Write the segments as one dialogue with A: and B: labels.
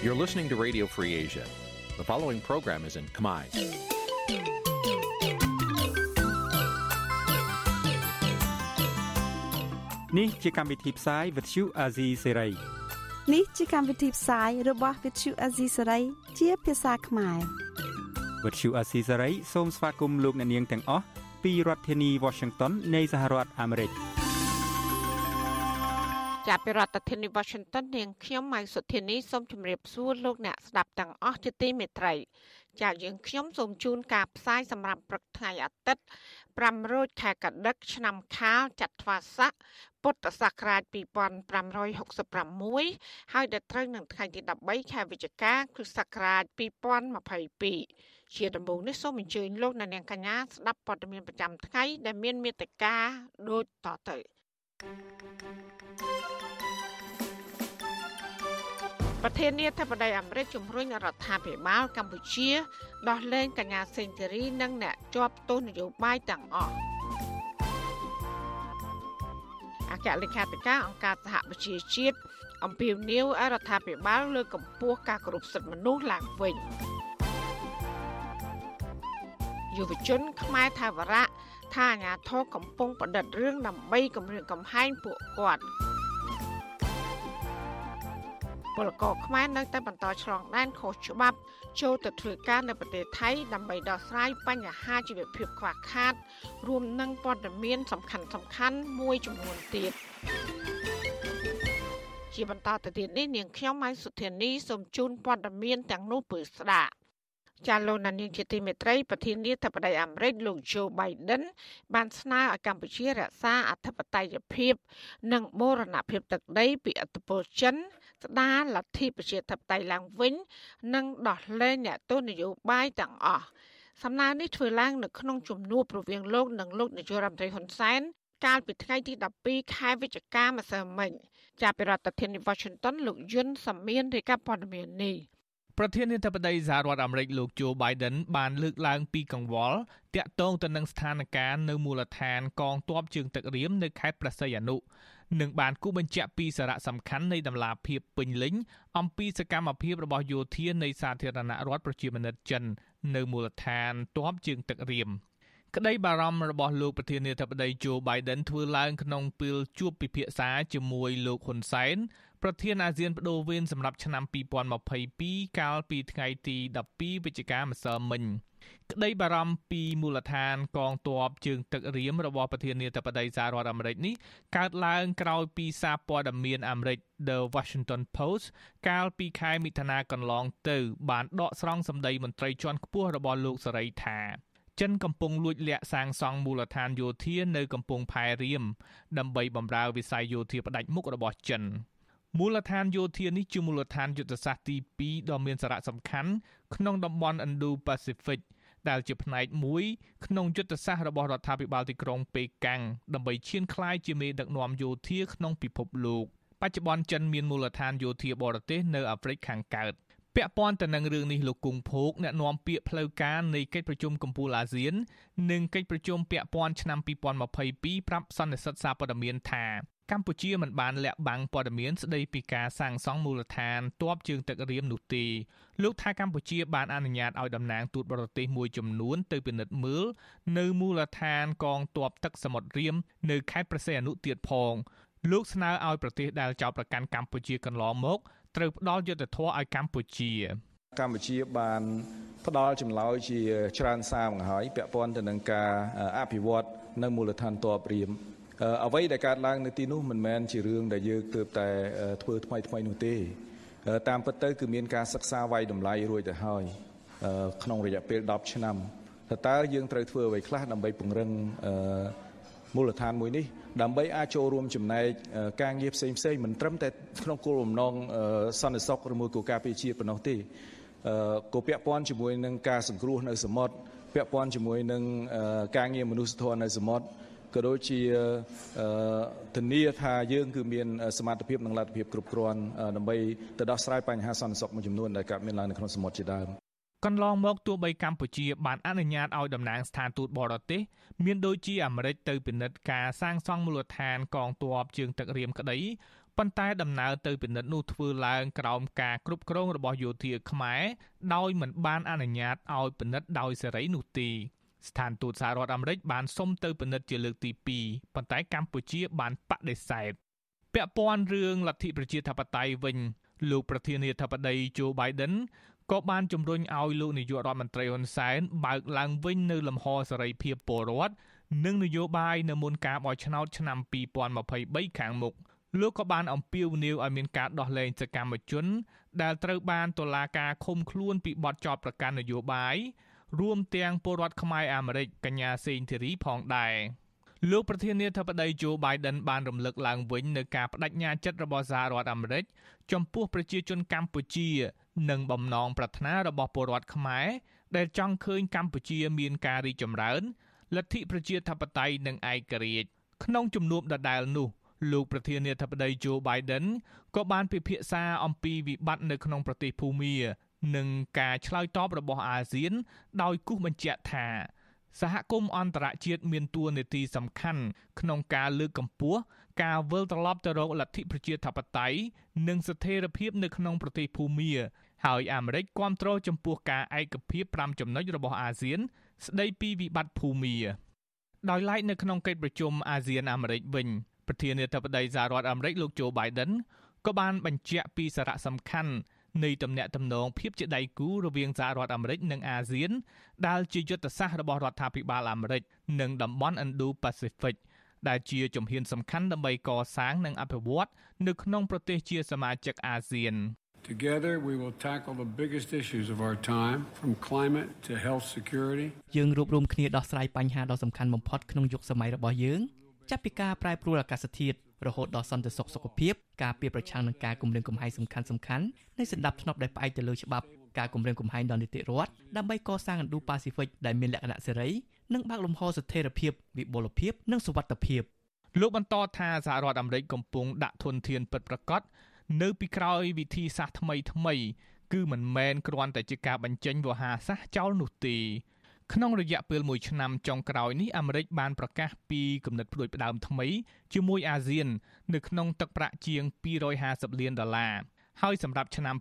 A: You're listening to Radio Free Asia. The following program is in Khmer.
B: នេះជាកម្មវិធីផ្សាយ Vuthu Azizi Serai
C: នេះជាកម្មវិធីផ្សាយរបស់ Vuthu Azizi Serai ជាភាសាខ្មែរ
B: Vuthu Azizi Serai សូមស្វាគមន៍លោកអ្នកនាងទាំងអស់ពីរដ្ឋធានី Washington នៃសហរដ្ឋអាមេរិក
D: ចាប់ពីរដ្ឋធានី Washington នាងខ្ញុំម៉ៃសុធានីសូមជម្រាបសួរលោកអ្នកស្ដាប់ទាំងអស់ជាទីមេត្រីចាយើងខ្ញុំសូមជូនការផ្សាយសម្រាប់ព្រឹកថ្ងៃអាទិត្យ5រោចខែកដិក ឆ្នាំខាលចត្វាស័កពុទ្ធសករាជ2566ហើយដល់ត្រូវនឹងថ្ងៃទី13ខែវិច្ឆិកាគ្រិស្តសករាជ2022ជាដំបូងនេះសូមអញ្ជើញលោកអ្នកនាងកញ្ញាស្ដាប់ព័ត៌មានប្រចាំថ្ងៃដែលមានមេត្តាដូចតទៅ thank you ប្រធានាធិបតីអាមេរិកជំរុញរដ្ឋាភិបាលកម្ពុជាដោះលែងកញ្ញាសេងធីរីនិងអ្នកជាប់ទោសនយោបាយទាំងអស់អគ្គលេខាធិការអង្គការសហប្រជាជាតិអំពាវនាវឲ្យរដ្ឋាភិបាលលើកកម្ពស់ការគោរពសិទ្ធិមនុស្សឡើងវិញយុវជនខ្មែរថាវរៈថាអាញាធរកំពុងប្រឌិតរឿងដើម្បីគម្រាមកំហែងពួកគាត់ ពលករខ្មែរនៅតែបន្តឆ្លងដែនខុសច្បាប់ចូលទៅធ្វើការនៅប្រទេសថៃដើម្បីដោះស្រាយបញ្ហាជីវភាពខ្វះខាត រួមនឹងព័ត៌មានសំខាន់សំខាន់មួយចំនួនទៀតជាបន្តទៅទៀតនេះនាងខ្ញុំម៉ៃសុធានីសូមជូនព័ត៌មានទាំងនោះពឺស្ដាប់ចាលោកនាយកជាទីមេត្រីប្រធានាធិបតីអាមេរិកលោក Joe Biden បានស្នើឲ្យកម្ពុជារក្សាអធិបតេយ្យភាព និងបូរណភាពទឹកដីពីឥទ្ធិពលចិន ស្ដារលទ្ធិប្រជាធិបតេយ្យឡើងវិញ និងដោះលែងអ្នកទោសនយោបាយទាំងអស់សំណើនេះធ្វើឡើងនៅក្នុងជំនួបរវាងលោកនិងលោកនាយករដ្ឋមន្ត្រីហ៊ុនសែនកាលពីថ្ងៃទី12ខែវិច្ឆិកាម្សិលមិញចាប់ពីរដ្ឋធានី Washington លោកយុនសាមៀនរាយការណ៍ព័ត៌មាននេះ
E: ប្រធានាធិបតីសហរដ្ឋអាមេរិកលោកโจ Biden បានលើកឡើងពីកង្វល់តាក់ទងទៅនឹងស្ថានភាពនៅមូលដ្ឋានកងទ័ពជើងទឹករៀមនៅខេត្តព្រះសីហនុនិងបានគូបញ្ជាក់ពីសារៈសំខាន់នៃតម្លាភាពពេញលេញអំពីសកម្មភាពរបស់យោធានៃសាធារណរដ្ឋប្រជាមានិតចិន នៅមូលដ្ឋានទ័ពជើងទឹករៀម ក្តីបារម្ភរបស់លោកប្រធានាធិបតីโจ Biden ធ្វើឡើងក្នុងពេលជួបពិភាក្សាជាមួយលោកហ៊ុនសែនប្រធានអាស៊ានបដូវវេនសម្រាប់ឆ្នាំ2022កាលពីថ្ងៃទី12វិច្ឆិកាម្សិលមិញក្តីបារម្ភពីមូលដ្ឋានកងទ័ពជើងទឹករៀមរបស់ប្រធានាធិបតីសហរដ្ឋអាមេរិកនេះកើតឡើងក្រោយពីសារព័ត៌មានអាមេរិក The Washington Post កាលពីខែមិថុនាកន្លងទៅ បានដកស្រង់សម្ដីមន្ត្រីជាន់ខ្ពស់របស់លោកសេរីថា ចិនកំពុងលួចលាក់សាងសង់មូលដ្ឋានយោធានៅកំពង់ផែរៀមដើម្បីបម្រើវិស័យយោធាផ្ដាច់មុខរបស់ចិនមូលដ្ឋានយោធានេះជាមូលដ្ឋានយុទ្ធសាស្ត្រទី2ដ៏មានសារៈសំខាន់ក្នុងតំបន់ Indo-Pacific ដែលជាផ្នែកមួយក្នុងយុទ្ធសាស្ត្ររបស់រដ្ឋាភិបាលទីក្រុងប៉េកាំងដើម្បីឈានក្លាយជាមេដឹកនាំយោធាក្នុងពិភពលោកបច្ចុប្បន្នចិនមានមូលដ្ឋានយោធាបរទេសនៅអាហ្វ្រិកខាងកើត ពាក់ព័ន្ធទៅនឹងរឿងនេះលោកគង់ភោគអ្នកនាំពាក្យផ្លូវការនៃកិច្ចប្រជុំកំពូលអាស៊ាន និងកិច្ចប្រជុំពាក់ព័ន្ធឆ្នាំ2022ប្រាប់សន្និសិទសារព័ត៌មានថាកម្ពុជាមិនបានលាក់បាំងព័ត៌មានស្ដីពីការសាងសង់មូលដ្ឋានទ័ពជើងទឹករៀមនោះទេលោកថាកម្ពុជាបានអនុញ្ញាតឲ្យតំណាងទូតបរទេសមួយចំនួនទៅពិនិត្យមើលនៅមូលដ្ឋានកងទ័ពទឹកសមុទ្ររៀមនៅខេត្តព្រះសីហនុទៀតផងលោកស្នើឲ្យប្រទេសដែលចោទប្រកាន់កម្ពុជាកន្លងមក ត្រូវផ្ដល់យុត្តិធម៌ឲ្យកម្ពុជា
F: កម្ពុជាបានផ្ដល់ចម្លើយជាច្រើនសារមកហើយពាក់ព័ន្ធទៅនឹងការអភិវឌ្ឍនៅមូលដ្ឋានទ័ពរៀមអ្វីដែលកើតឡើងនៅទីនោះមិនមែនជារឿងដែលយើងទើបតែធ្វើថ្មីថ្មីនោះទេ តាមពិតទៅគឺមានការសិក្សាវាយតម្លៃរួចទៅហើយក្នុងរយៈពេល10ឆ្នាំតើយើងត្រូវធ្វើអ្វីខ្លះដើម្បីពង្រឹង មូលដ្ឋានមួយនេះដើម្បីអាចចូលរួមចំណែកការងារផ្សេងផ្សេងមិនត្រឹមតែក្នុងគោលបំណងសន្តិសុខឬមួយក៏ការពារជាតិប៉ុណ្ណោះទេក៏ពាក់ព័ន្ធជាមួយនឹងការសង្គ្រោះនៅសមុទ្រពាក់ព័ន្ធជាមួយនឹងការងារមនុស្សធម៌នៅសមុទ្រក៏ដូចជាធានាថាយើងគឺមានសមត្ថភាពនិងលទ្ធភាពគ្រប់គ្រាន់ដើម្បីទៅដោះស្រាយបញ្ហាសន្តិសុខមួយចំនួនដែលកើតមានឡើងនៅក្នុងសមុទ្រជាដើម
E: កន្លងមកទោះបីកម្ពុជាបានអនុញ្ញាតឲ្យតំណាងស្ថានទូតបរទេសមានដូចជាអាមេរិកទៅពិនិត្យការសាងសង់មូលដ្ឋានកងទ័ពជើងទឹករៀមក្តីប៉ុន្តែដំណើរទៅពិនិត្យនោះធ្វើឡើងក្រោមការគ្រប់គ្រងរបស់យោធាខ្មែរដោយមិនបានអនុញ្ញាតឲ្យពិនិត្យដោយសេរីនោះទេស្ថានទូតសហរដ្ឋអាមេរិកបានសុំទៅពិនិត្យជាលើកទី2ប៉ុន្តែកម្ពុជាបានបដិសេធពាក់ព័ន្ធរឿងលទ្ធិប្រជាធិបតេយ្យវិញលោកប្រធានាធិបតី Joe Biden ក៏បានជំរុញឲ្យលោកនាយករដ្ឋមន្ត្រីហ៊ុនសែនបើកឡើងវិញនៅលំហសេរីភាពពលរដ្ឋនិងនយោបាយនៅមុនការបោះឆ្នោតឆ្នាំ2023ខាងមុខលោកក៏បានអំពាវនាវឲ្យមានការដោះលែងសកម្មជន ដែលត្រូវបានតុលាការឃុំខ្លួនពីបទចោទប្រកាន់នយោបាយរួមទាំងពលរដ្ឋខ្មែរអាមេរិកកញ្ញាសេងធីរីផងដែរលោកប្រធានាធិបតី Joe Biden បានរំលឹកឡើងវិញនៅការបដិញ្ញាចិត្តរបស់សហរដ្ឋអាមេរិកចំពោះប្រជាជនកម្ពុជា និងបំណងប្រាថ្នារបស់ពលរដ្ឋខ្មែរដែលចង់ឃើញកម្ពុជាមានការរីកចម្រើនលទ្ធិប្រជាធិបតេយ្យនិងឯករាជ្យក្នុងជំនួបដដែលនោះលោកប្រធានាធិបតី Joe Biden ក៏បានពិភាក្សាអំពីវិបត្តិនៅក្នុងប្រទេសភូមានិងការឆ្លើយតបរបស់អាស៊ាន ដោយគូសបញ្ជាក់ថាសហគមន៍អន្តរជាតិមានតួនាទីសំខាន់ក្នុងការលើកកម្ពស់ការវិលត្រឡប់ទៅរកលទ្ធិប្រជាធិបតេយ្យនិងស្ថិរភាពនៅក្នុងប្រទេសភូមា ហើយអាមេរិកគាំទ្រចំពោះការឯកភាព5ចំណុចរបស់អាស៊ាន ស្ដីពីវិបត្តិភូមាដោយឡែកនៅក្នុងកិច្ចប្រជុំអាស៊ានអាមេរិកវិញប្រធានាធិបតីសហរដ្ឋអាមេរិកលោកโจ Biden ក៏បានបញ្ជាក់ពីសារៈសំខាន់នៃទំនាក់ទំនងភាពជាដៃគូរវាងសហរដ្ឋអាមេរិកនិងអាស៊ានដែលជាយុទ្ធសាស្ត្ររបស់រដ្ឋាភិបាលអាមេរិកនិងតំបន់ Indo-Pacific ដែលជាជំហានសំខាន់ដើម្បីកសាងនិងអភិវឌ្ឍនៅក្នុងប្រទេសជាសមាជិកអាស៊ាន
G: Together we will tackle the biggest issues of our time from climate to health security
H: យើងរួបរวมគ្នាដោះស្រាយបញ្ហាដ៏សំខាន់បំផុតក្នុងយុគសម័យរបស់យើងចាប់ពីការប្រែប្រួលអាកាសធាតុរហូតដល់សន្តិសុខសុខភាពការពៀប្រឆាំងនឹងការគម្រាមកំហែងសំខាន់សំខាន់នៃសន្តិភាពដែលផ្អែកទៅលើច្បាប់ការគម្រាមកំហែងដល់នីតិរដ្ឋដើម្បីកសាងឥណ្ឌូប៉ាស៊ីហ្វិកដែលមានលក្ខណៈសេរីនិងបើកលំហស្ថិរភាពវិបុលភាពនិងសុវត្ថិភាព
E: លោកបន្តថាសហរដ្ឋអាមេរិកកំពុងដាក់ធនធានពិតប្រាកដ នៅពីក្រោយវិធីសាស្ត្រថ្មីថ្មីគឺមិនមែនគ្រាន់តែជាការបញ្ចេញវោហារសាស្ត្រចោលនោះទេក្នុងរយៈពេល1ឆ្នាំចុងក្រោយនេះអាមេរិកបានប្រកាសពីគំនិតផ្ដួចផ្ដើមថ្មីជាមួយអាស៊ាន នៅក្នុងទឹកប្រាក់ជាង250លានដុល្លារហើយសម្រាប់ឆ្នាំ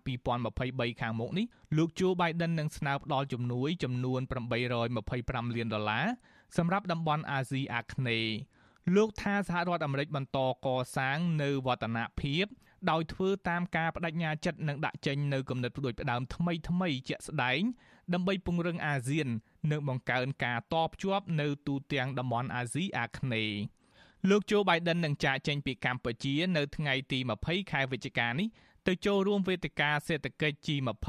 E: 2023ខាងមុខនេះលោកជូ Biden នឹងស្នើផ្ដល់ជំនួយចំនួន825លានដុល្លារសម្រាប់តំបន់អាស៊ីអាគ្នេយ៍លោកថាសហរដ្ឋអាមេរិកបន្តកសាងនៅវឌ្ឍនភាព ដោយធ្វើតាមការបដិញ្ញាចិត្តនិងដាក់ចេញនៅគំនិតផ្ដួចផ្ដើមថ្មីថ្មីជាក់ស្ដែងដើម្បីពង្រឹងអាស៊ាន និងបង្កើនការតភ្ជាប់នៅទូទាំងតំបន់អាស៊ីអាគ្នេយ៍លោកโจ Biden នឹងចាកចេញពីកម្ពុជា នៅថ្ងៃទី20ខែវិច្ឆិកានេះទៅចូលរួមវេទិកាសេដ្ឋកិច្ច G20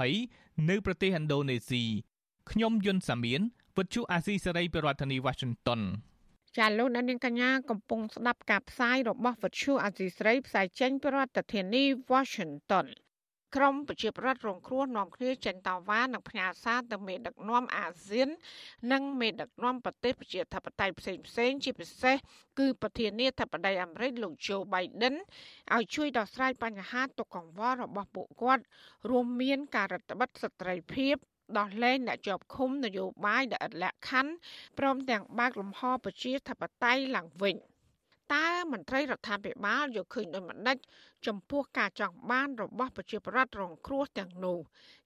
E: នៅប្រទេសឥណ្ឌូនេស៊ីខ្ញុំយុនសាមៀនវិទ្យុអាស៊ីសេរីប្រធានាធិបតី Washington
D: ចាលោកអ្នកនាងកញ្ញាកំពុងស្ដាប់ការផ្សាយរបស់វិទ្យុអាស៊ីសេរីផ្សាយចេញពីរដ្ឋធានី Washington ក្រមប្រជាប្រដ្ឋរងគ្រោះនាំគ្នាចេញតវ៉ានិងផ្ញើសារទៅមេដឹកនាំអាស៊ាន និងមេដឹកនាំប្រទេសប្រជាធិបតេយ្យផ្សេងផ្សេងជាពិសេសគឺប្រធានាធិបតីអាមេរិកលោក Joe Biden ឲ្យជួយដោះស្រាយបញ្ហាទុកកង្វល់របស់ពួកគាត់រួមមានការរដ្ឋបិទស្ត្រីភាព ដោះលែងអ្នកជាប់ឃុំនយោបាយដែលឥតលក្ខខណ្ឌព្រមទាំងបើកលំហប្រជាធិបតេយ្យឡើងវិញ។តើមន្ត្រីរដ្ឋាភិបាលយកឃើញដោយម្ដេចចំពោះការចង់បានរបស់ប្រជាពលរដ្ឋរងគ្រោះទាំងនោះ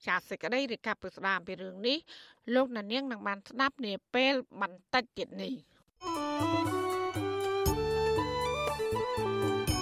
D: ចាសសេចក្តីរាយការណ៍ពីស្ដាមពីរឿងនេះលោកណានៀងនឹងបានស្ដាប់នាពេលបន្តិចទៀតនេះ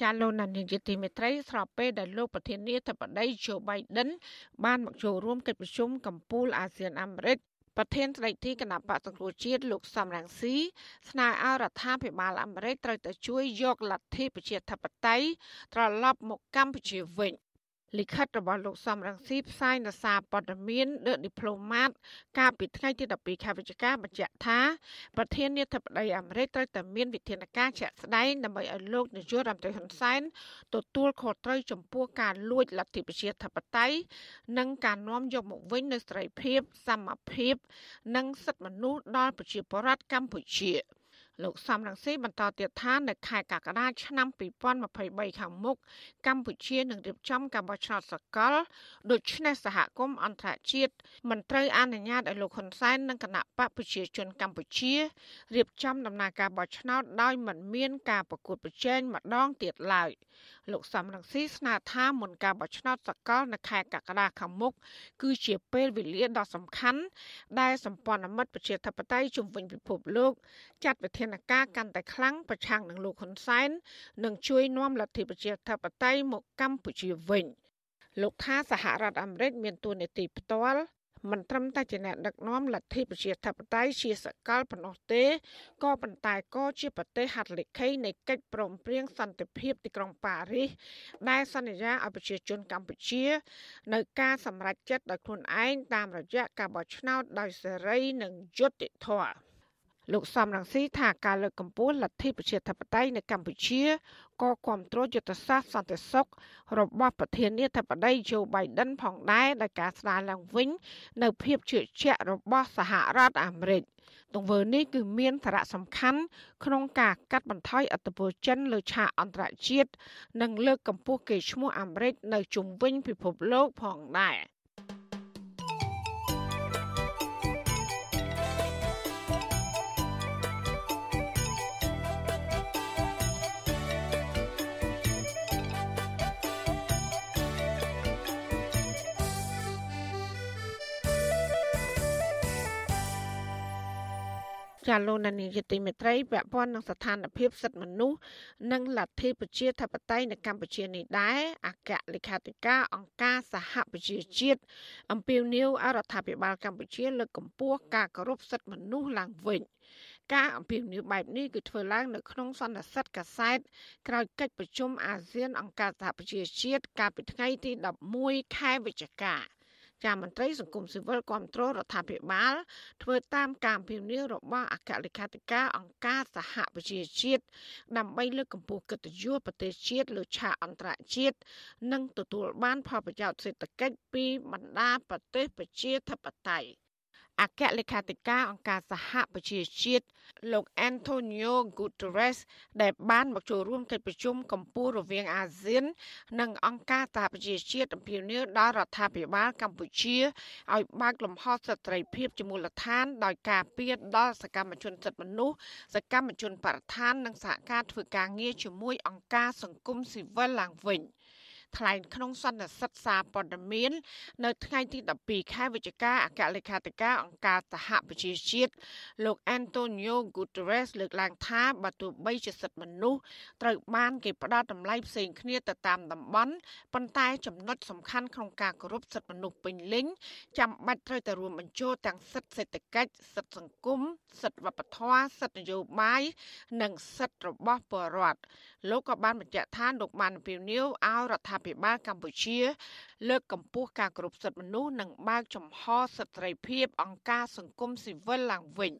D: ចាលោកណានីជាទីមេត្រីស្របពេលដែលលោកប្រធានាធិបតី Joe Biden បានមកចូលរួមកិច្ចប្រជុំកំពូលអាស៊ានអាមេរិកប្រធានស្ដីទីគណៈបកសង្គ្រោះជាតិលោកសំរងស៊ីស្នើឲ្យរដ្ឋាភិបាលអាមេរិកត្រូវតែជួយយកលទ្ធិប្រជាធិបតេយ្យត្រឡប់មកកម្ពុជាវិញ លិខិតរបស់លោកសំរងស៊ីផ្សាយនៅសារព័ត៌មាន The Diplomat កាលពីថ្ងៃទី12ខែវិច្ឆិកាបញ្ជាក់ថាប្រធានាធិបតីអាមេរិកត្រូវតែមានវិធានការជាក់ស្ដែងដើម្បីឲ្យលោកនាយករដ្ឋមន្ត្រីហ៊ុនសែនទទួលខុសត្រូវចំពោះការលួចលទ្ធិប្រជាធិបតេយ្យនិងការនាំយកមកវិញនូវសេរីភាពសមភាព និងសិទ្ធិមនុស្សដល់ប្រជាពលរដ្ឋកម្ពុជា។ លោកសំរងស៊ីបន្តទៀតថានៅខែកក្កដាឆ្នាំ2023ខាងមុខកម្ពុជានឹងរៀបចំការបោះឆ្នោតសកលដូច្នេះសហគមន៍អន្តរជាតិមិនត្រូវអនុញ្ញាតឲ្យលោកហ៊ុនសែននិងគណៈបកប្រជាជនកម្ពុជារៀបចំដំណើរការបោះឆ្នោតដោយមិនមានការប្រកួតប្រជែងម្ដងទៀតឡើយ លោកសំរងស៊ីស្នើថាមុនការបោះឆ្នោតសកលនៅខែកក្កដាខាងមុខគឺជាពេលវេលាដ៏សំខាន់ដែលសម្ព័ន្ធមិត្តប្រជាធិបតេយ្យជំវិញពិភពលោកចាត់វិធានការកាន់តែខ្លាំងប្រឆាំងនឹងលោកហ៊ុនសែននិងជួយនាំលទ្ធិប្រជាធិបតេយ្យមកកម្ពុជាវិញលោកថាសហរដ្ឋអាមេរិកមានទួនាទីផ្ទាល់ មិនត្រឹមតែជាអ្នកដឹកនាំលទ្ធិប្រជាធិបតេយ្យជាសកលប៉ុណ្ណោះទេក៏ប៉ុន្តែក៏ជាប្រទេសហត្ថលេខីនៃកិច្ចព្រមព្រៀងសន្តិភាពទីក្រុងប៉ារីសដែលសន្យាឲ្យប្រជាជនកម្ពុជា នៅការសម្រេចចិត្តដោយខ្លួនឯងតាមរយៈការបោះឆ្នោតដោយសេរីនិងយុត្តិធម៌ លោកសំរងស៊ីថាការលើកកម្ពស់លទ្ធិប្រជាធិបតេយ្យនៅកម្ពុជាក៏គ្រប់គ្រងយុទ្ធសាស្ត្រសន្តិសុខរបស់ប្រធានាធិបតី Joe Biden ផងដែរដោយការស្ដារឡើងវិញនៅភាពជឿជាក់របស់សហរដ្ឋអាមេរិកទង្វើនេះគឺមានសារៈសំខាន់ក្នុងការកាត់បន្ថយអធិបតេយ្យចិនលើឆាកអន្តរជាតិនិងលើកកម្ពស់កេរ្តិ៍ឈ្មោះអាមេរិកនៅជុំវិញពិភពលោកផងដែរ។ ចាលោកនានីយតិមេត្រីពាក់ព័ន្ធនឹងស្ថានភាពសិទ្ធិមនុស្សនិងលទ្ធិប្រជាធិបតេយ្យនៅកម្ពុជានេះដែរអគ្គលេខាធិការអង្គការសហប្រជាជាតិអំពាវនាវឲ្យរដ្ឋាភិបាលកម្ពុជាលើកកម្ពស់ការគោរពសិទ្ធិមនុស្សឡើងវិញការអំពាវនាវបែបនេះគឺធ្វើឡើងនៅក្នុងសន្និសីទកាសែតក្រោយកិច្ចប្រជុំអាស៊ានអង្គការសហប្រជាជាតិកាលពីថ្ងៃទី11ខែវិច្ឆិកាចា មន្ត្រីសង្គមស៊ីវិលគ្រប់គ្រងរដ្ឋាភិបាល ធ្វើតាមការពិនិត្យរបស់អគ្គលេខាធិការអង្គការសហប្រជាជាតិដើម្បីលើកកម្ពស់កិត្តិយសប្រទេសជាតិលើឆាកអន្តរជាតិនិងទទួលបានផលប្រយោជន៍សេដ្ឋកិច្ចពីបណ្ដាប្រទេសប្រជាធិបតេយ្យ អគ្គលេខាធិការអង្គការសហប្រជាជាតិលោក Antonio Guterres ដែលបានមកចូលរួមកិច្ចប្រជុំកម្ពុជារវាងអាស៊ាន និងអង្គការសហប្រជាជាតិអំពាវនាវដល់រដ្ឋាភិបាលកម្ពុជាឲ្យបើកលំហសិទ្ធិភាពជាមូលដ្ឋាន ដោយការពៀតដល់សកម្មជនសិទ្ធិមនុស្សសកម្មជនបរិស្ថាននិងសហការធ្វើការងារជាមួយអង្គការសង្គមស៊ីវិលឡើងវិញ។ ថ្លែងក្នុងសន្និសីទសារព័ត៌មាន នៅថ្ងៃទី12ខែវិច្ឆិកាអគ្គលេខាធិការអង្គការសហប្រជាជាតិលោក Antonio Guterres លើកឡើងថាបើទោះបីជាសិទ្ធិមនុស្សត្រូវបានគេផ្ដល់តម្លៃផ្សេងគ្នាទៅតាមតំបន់ប៉ុន្តែចំណុចសំខាន់ក្នុងការគោរពសិទ្ធិមនុស្សពេញលេញចាំបាច់ត្រូវតែរួមបញ្ចូលទាំងសិទ្ធិសេដ្ឋកិច្ចសិទ្ធិសង្គមសិទ្ធិវប្បធម៌សិទ្ធិនយោបាយនិងសិទ្ធិរបស់ពលរដ្ឋលោកក៏បានបញ្ជាក់ថាលោកបានពៀវនាវឲ្យរដ្ឋាភិបាលកម្ពុជា លើកកម្ពស់ការគោរពសិទ្ធិមនុស្សនិងបើកចំហសិទ្ធិភាពអង្គការសង្គមស៊ីវិលឡើងវិញ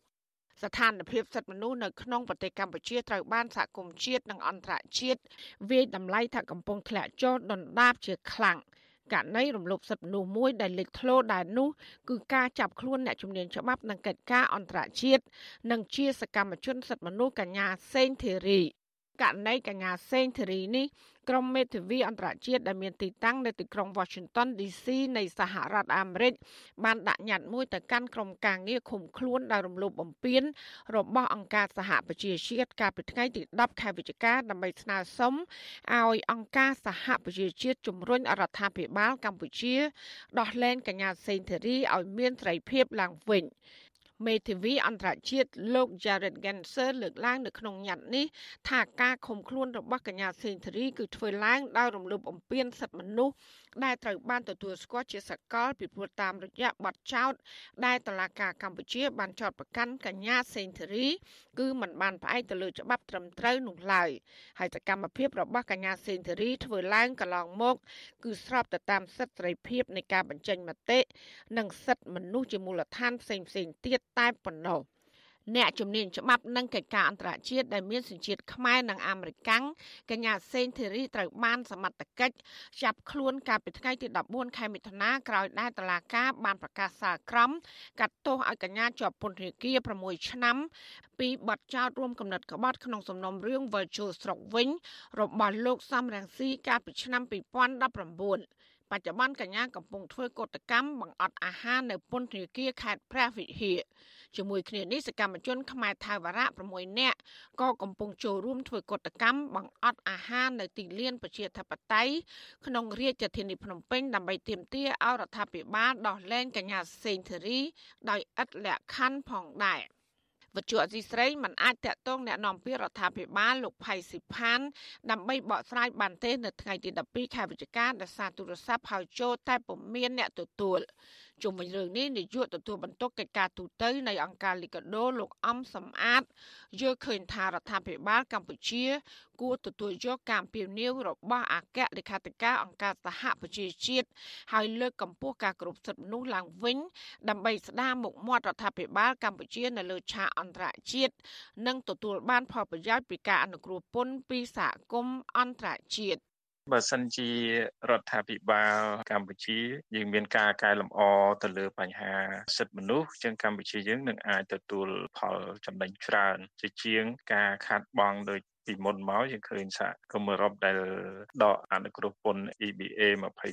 D: ស្ថានភាពសិទ្ធិមនុស្សនៅក្នុងប្រទេសកម្ពុជាត្រូវបានសហគមន៍ជាតិនិងអន្តរជាតិវាយតម្លៃថាកំពុងធ្លាក់ចុះដុនដាបជាខ្លាំងករណីរំលោភសិទ្ធិមនុស្សមួយដែលលេចធ្លោដែរនោះគឺការចាប់ខ្លួនអ្នកជំនាញច្បាប់និងកិច្ចការអន្តរជាតិនិងជាសកម្មជនសិទ្ធិមនុស្សកញ្ញាសេងធីរី ករណីកញ្ញាសេងធារីនេះក្រុមមេធាវីអន្តរជាតិដែលមានទីតាំងនៅទីក្រុង Washington DC នៃសហរដ្ឋអាមេរិកបានដាក់ញត្តិមួយទៅកាន់ក្រុមការងារឃុំខ្លួនដោយរំលោភបំពានរបស់អង្គការសហប្រជាជាតិកាលពីថ្ងៃទី10ខែវិច្ឆិកាដើម្បីស្នើសុំឲ្យអង្គការសហប្រជាជាតិជំរុញរដ្ឋាភិបាលកម្ពុជាដោះលែងកញ្ញាសេងធារីឲ្យមានសេរីភាពឡើងវិញ។ មេធាវីអន្តរជាតិលោក Jared Genser លើកឡើងនៅក្នុងញត្តិនេះថាការឃុំខ្លួនរបស់កញ្ញាសេងធារីគឺធ្វើឡើងដោយរំលោភបំពានសិទ្ធិមនុស្ស ដែលត្រូវបានទទួលស្គាល់ជាសកលពីព្រោះតាមរយៈបទចោទដែលតុលាការកម្ពុជាបានចោទប្រកាន់កញ្ញាសេងធារីគឺมันបានផ្អែកទៅលើច្បាប់ត្រឹមត្រូវនោះឡើយហើយសកម្មភាពរបស់កញ្ញាសេងធារីធ្វើឡើងកន្លងមក គឺស្របទៅតាមសិទ្ធិសេរីភាពនៃការបញ្ចេញមតិនិងសិទ្ធិមនុស្សជាមូលដ្ឋានផ្សេងៗទៀតតែប៉ុណ្ណោះ អ្នកជំនាញច្បាប់និងកិច្ចការអន្តរជាតិដែលមានសញ្ជាតិខ្មែរនិងអាមេរិកាំងកញ្ញាសេនធីរីត្រូវបានសមត្ថកិច្ចចាប់ខ្លួនកាលពីថ្ងៃទី14ខែមិថុនាក្រោយដែលតុលាការបានប្រកាសសាលក្រមកាត់ទោសឲ្យកញ្ញាជាប់ពន្ធនាគារ6ឆ្នាំ ពីបទចោទរួមគំនិតក្បត់ក្នុងសំណុំរឿងវិលជុលស្រុកវិញ របស់លោកសំរងស៊ីកាលពីឆ្នាំ2019បច្ចុប្បន្នកញ្ញាកំពុងធ្វើកតកម្មបង្អត់អាហារនៅពន្ធនាគារខេត្តព្រះវិហារ ជាមួយគ្នានេះសកម្មជនខ្មែរថៅវរៈ6នាក់ក៏កំពុងចូលរួមធ្វើកតកម្មបង្អត់អាហារនៅទីលានប្រជាធិបតេយ្យក្នុងរាជធានីភ្នំពេញដើម្បីទាមទារឲ្យរដ្ឋាភិបាលដោះលែងកញ្ញាសេងធារីដោយឥតលក្ខខណ្ឌផងដែរវត្ថុអសីស្រីមិនអាចតាក់ទងแนะនាំពាក្យរដ្ឋាភិបាលលោកផៃស៊ីផានដើម្បីបកស្រាយបានទេនៅថ្ងៃទី12ខែវិច្ឆិកាដោយសារទូរស័ព្ទហៅចូលតែពុំមានអ្នកទទួល ជុំវិញរឿងនេះនាយកទទួលបន្ទុកកិច្ចការទូតនៃអង្គការលីកាដូលោកអំសំអាតយល់ឃើញថារដ្ឋាភិបាលកម្ពុជា គួរទទួលយកការពៀវនាវរបស់អគ្គលេខាធិការអង្គការសហប្រជាជាតិហើយលើកកម្ពស់ការគោរពសិទ្ធិមនុស្សឡើងវិញ ដើម្បីស្ដារមុខមាត់រដ្ឋាភិបាលកម្ពុជានៅលើឆាកអន្តរជាតិនិងទទួលបានផលប្រយោជន៍ពីការអនុគ្រោះពន្ធពីសហគមន៍អន្តរជាតិ
I: បើសិនជារដ្ឋាភិបាលកម្ពុជាយើងមានការកែលម្អទៅលើបញ្ហាសិទ្ធិមនុស្សជាងកម្ពុជាយើងនឹងអាចទទួលផលចំណេញច្រើនជាជាងការខាត់បងដោយ ពីមុនមកយើងឃើញសហគមន៍អឺរ៉ុបដែលដកអនុគ្រោះពន្ធ EBA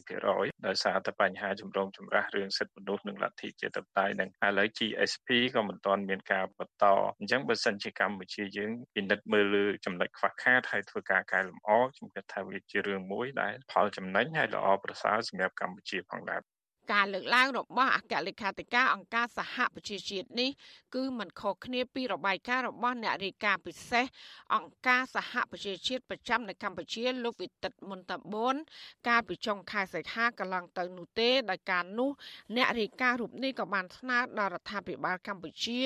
I: 20%ដោយសារតែបញ្ហាចម្រូងចម្រាសរឿងសិទ្ធិមនុស្សនិងលទ្ធិជាតិបតៃនិងឥឡូវ GSP ក៏មិនទាន់មានការបន្តអញ្ចឹងបើសិនជាកម្ពុជាយើងពិនិត្យមើលលើចំណុចខ្វះខាតហើយធ្វើការកែលម្អខ្ញុំគិតថាវាជារឿងមួយដែលផលចំណេញហើយល្អប្រសើរសម្រាប់កម្ពុជាផងដែរ
D: ការលើកឡើងរបស់អគ្គលេខាធិការអង្គការសហប្រជាជាតិនេះគឺមិនខុសគ្នាពីរបាយការណ៍របស់អ្នករាយការណ៍ពិសេសអង្គការសហប្រជាជាតិប្រចាំនៅកម្ពុជាលោកវិទិតមុនតបួនកាលពីចុងខែសីហាកន្លងទៅនោះទេដោយការនោះអ្នករាយការណ៍រូបនេះក៏បានស្នើដល់រដ្ឋាភិបាលកម្ពុជា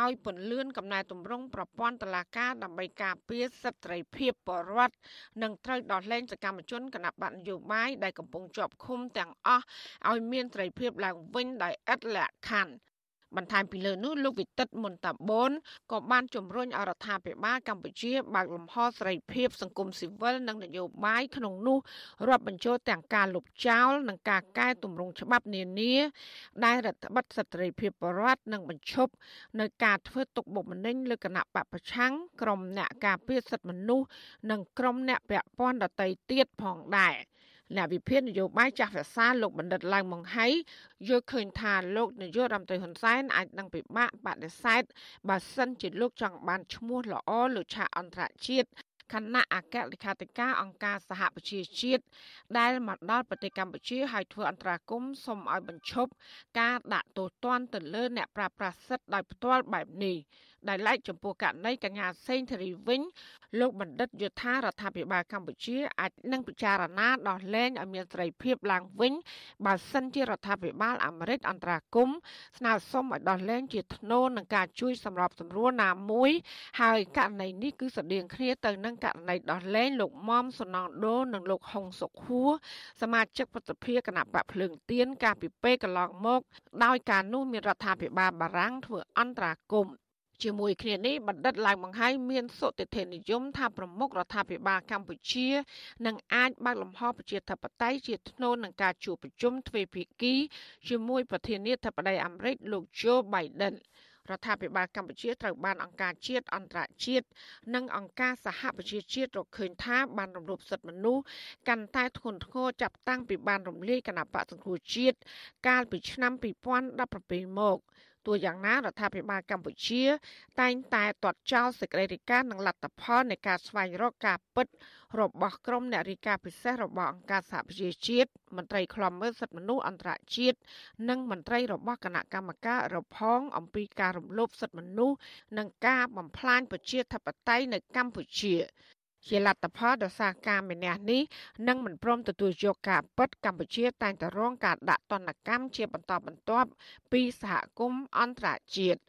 D: ឲ្យពន្លឿនកំណែទម្រង់ប្រព័ន្ធតុលាការដើម្បីការពារសិទ្ធិសេរីភាពបរិវត្តនិងត្រូវដោះលែងសកម្មជនគណបកនយោបាយដែលកំពុងជាប់ឃុំទាំងអស់ឲ្យមានសេរីភាពឡើងវិញដោយឥតលក្ខខណ្ឌបន្ថែមពីលើនោះលោកវិទិតមុនតាបូនក៏បានជំរុញអរដ្ឋាភិបាលកម្ពុជាបើកលំហសេរីភាពសង្គមស៊ីវិលនិងនយោបាយក្នុងនោះរាប់បញ្ចូលទាំងការលុបចោលនិងការកែតម្រង់ច្បាប់នានាដែលរដ្ឋបတ်សិទ្ធិសេរីភាពបរដ្ឋនិងបញ្ឈប់នៅការធ្វើទុកបុកម្នេញលើគណៈបពប្រឆាំងក្រុមអ្នកការពារសិទ្ធិមនុស្សនិងក្រុមអ្នកពាក់ព័ន្ធដទៃទៀតផងដែរ។ អ្នកវិភាគនយោបាយចាស់ភាសាលោកបណ្ឌិតឡើងម៉ុងហៃយល់ឃើញថាលោកនាយករដ្ឋមន្ត្រីហ៊ុនសែនអាចនឹងពិបាកបដិសេធបើសិនជាលោកចង់បានឈ្មោះល្អលើឆាកអន្តរជាតិគណៈអគ្គលេខាធិការអង្គការសហប្រជាជាតិដែលមកដល់ប្រទេសកម្ពុជាហើយធ្វើអន្តរាគមន៍សូមឲ្យបញ្ឈប់ការដាក់ទោសទណ្ឌទៅលើអ្នកប្រាស្រ័យសិទ្ធិដោយផ្ទាល់បែបនេះដែលឡែកចំពោះករណីកញ្ញាសេងធារីវិញលោកបណ្ឌិតយថារដ្ឋាភិបាលកម្ពុជាអាចនឹងពិចារណាដោះលែងឲ្យមានសេរីភាពឡើងវិញបើសិនជារដ្ឋាភិបាលអាមេរិកអន្តរាគមស្នើសុំឲ្យដោះលែងជាថ្នូរនឹងការជួយសម្របសម្រួលណាមួយ ហើយករណីនេះគឺស្តៀងគ្នាទៅនឹងករណីដោះលែងលោកមុំសុណងដូនិងលោកហុងសុខហួរសមាជិកប្រតិភិគណៈបកភ្លើងទៀនកាលពីពេលកន្លងមក ដោយការនោះមានរដ្ឋាភិបាលបារាំងធ្វើអន្តរាគមន៍ ជាមួយគ្នានេះបណ្ឌិតឡើងបង្ហាញមានសុតិធិនិយមថាប្រមុខរដ្ឋាភិបាលកម្ពុជានឹងអាចបើកលំហប្រជាធិបតេយ្យជាធ្នូនឹងការជួបប្រជុំទ្វេភាគីជាមួយប្រធានាធិបតីអាមេរិកលោក Joe Biden រដ្ឋាភិបាលកម្ពុជាត្រូវបានអង្គការជាតិអន្តរជាតិនិងអង្គការសហប្រជាជាតិរកឃើញថាបានរំលោភសិទ្ធិមនុស្សកាន់តែធ្ងន់ធ្ងរចាប់តាំងពីបានរំលាយគណៈបកសង្គ្រោះជាតិកាលពីឆ្នាំ2017មក ទោះយ៉ាងណារដ្ឋាភិបាលកម្ពុជា តែងតែទាត់ចោលសេចក្តីរាយការណ៍និងលទ្ធផលនៃការស្វែងរកការពិតរបស់ក្រុមអ្នករាយការណ៍ពិសេសរបស់អង្គការសហប្រជាជាតិមន្ត្រីឃ្លាំមើលសិទ្ធិមនុស្សអន្តរជាតិនិងមន្ត្រីរបស់គណៈកម្មការរផង អំពីការរំលោភសិទ្ធិមនុស្សនិងការបំផ្លាញប្រជាធិបតេយ្យនៅកម្ពុជា ជាលទ្ធផលដោយសារការមាននេះនឹងមិនព្រមទទួលយកការពិតកម្ពុជាតែងតែរងការដាក់ទណ្ឌកម្មជាបន្តបន្ទាប់ពីសហគមន៍អន្តរជាតិ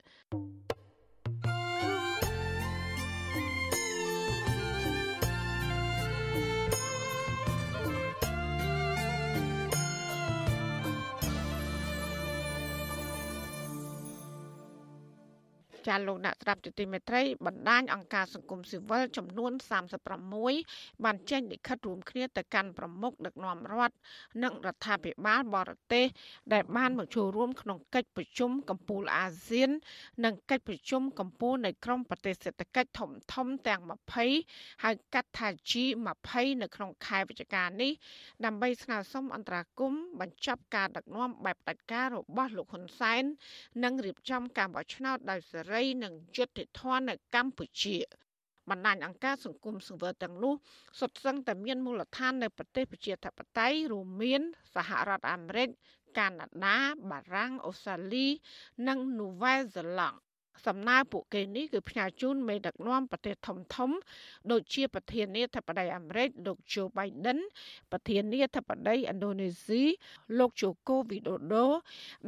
D: ចាលោកអ្នកស្ដាប់ទទីមេត្រីបណ្ដាញអង្គការសង្គមស៊ីវិលចំនួន36បានចេញលិខិតរួមគ្នាទៅកាន់ប្រមុខដឹកនាំរដ្ឋនិងរដ្ឋាភិបាលបរទេស ដែលបានមកចូលរួមក្នុងកិច្ចប្រជុំកំពូលអាស៊ាន និងកិច្ចប្រជុំកំពូលនៃក្រុមប្រទេសសេដ្ឋកិច្ចធំធំទាំង20ហៅកាត់ថា G20 នៅក្នុងខែវិច្ឆិកានេះដើម្បីស្នើសុំអន្តរាគមន៍បញ្ចប់ការដឹកនាំបែបផ្ដាច់ការរបស់លោកហ៊ុនសែននិងរៀបចំការបោះឆ្នោតដោយសេរីនិងយុត្តិធម៌នៅកម្ពុជាបណ្ដាញអង្គការសង្គមសង្វើទាំងនោះសុទ្ធសឹងតែមានមូលដ្ឋាននៅប្រទេសប្រជាធិបតេយ្យរួមមាន សហរដ្ឋអាមេរិកកាណាដាបារាំងអូស្ត្រាលី និងនូវែលសេឡង់ សំណើពួកគេនេះគឺផ្ញើជូនមេដឹកនាំប្រទេសធំធំ ដូចជាប្រធានាធិបតីអាមេរិកលោក Joe Biden ប្រធានាធិបតីឥណ្ឌូនេស៊ីលោក Joko Widodo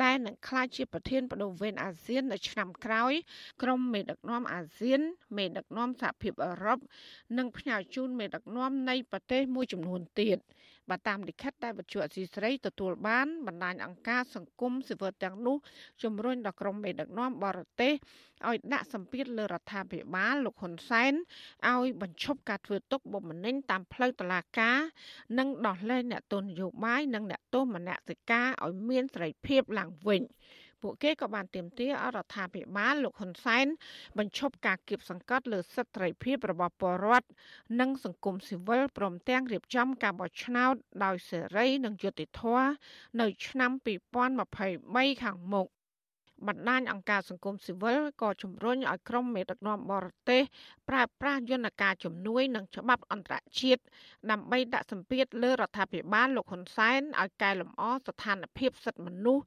D: ដែលនឹងក្លាយជាប្រធានបដូវវេនអាស៊ាននៅឆ្នាំក្រោយ ក្រុមមេដឹកនាំអាស៊ាន មេដឹកនាំសហភាពអឺរ៉ុបនិងផ្ញើជូនមេដឹកនាំនៃប្រទេសមួយចំនួនទៀត។បើតាមលិខិតដែលវិទ្យុអសីស្រីទទួលបានបណ្ដាញអង្គការសង្គមស៊ីវិលទាំងនោះជំរុញដល់ក្រុមមេដឹកនាំបរទេសឲ្យដាក់សម្ពាធលើរដ្ឋាភិបាលលោកហ៊ុនសែនឲ្យបញ្ឈប់ការធ្វើទុកបុកម្នេញតាមផ្លូវតុលាការ និងដោះលែងអ្នកទោសនយោបាយនិងអ្នកទោសមនសិការឲ្យមានសេរីភាពឡើងវិញ។ ពួកគេក៏បានទាមទារឲ្យរដ្ឋាភិបាលលោកហ៊ុនសែនបញ្ឈប់ការគៀបសង្កត់លើសិទ្ធិសេរីភាពរបស់ពលរដ្ឋនិងសង្គមស៊ីវិលព្រមទាំងរៀបចំការបោះឆ្នោតដោយសេរីនិងយុត្តិធម៌នៅឆ្នាំ2023ខាងមុខ បណ្ដាញអង្គការសង្គមស៊ីវិលក៏ជំរុញឲ្យក្រុមមេដឹកនាំបរទេសប្រើប្រាស់យន្តការជំនួយនិងច្បាប់អន្តរជាតិដើម្បីដាក់សម្ពាធលើរដ្ឋាភិបាលលោកហ៊ុនសែនឲ្យកែលម្អស្ថានភាពសិទ្ធិមនុស្ស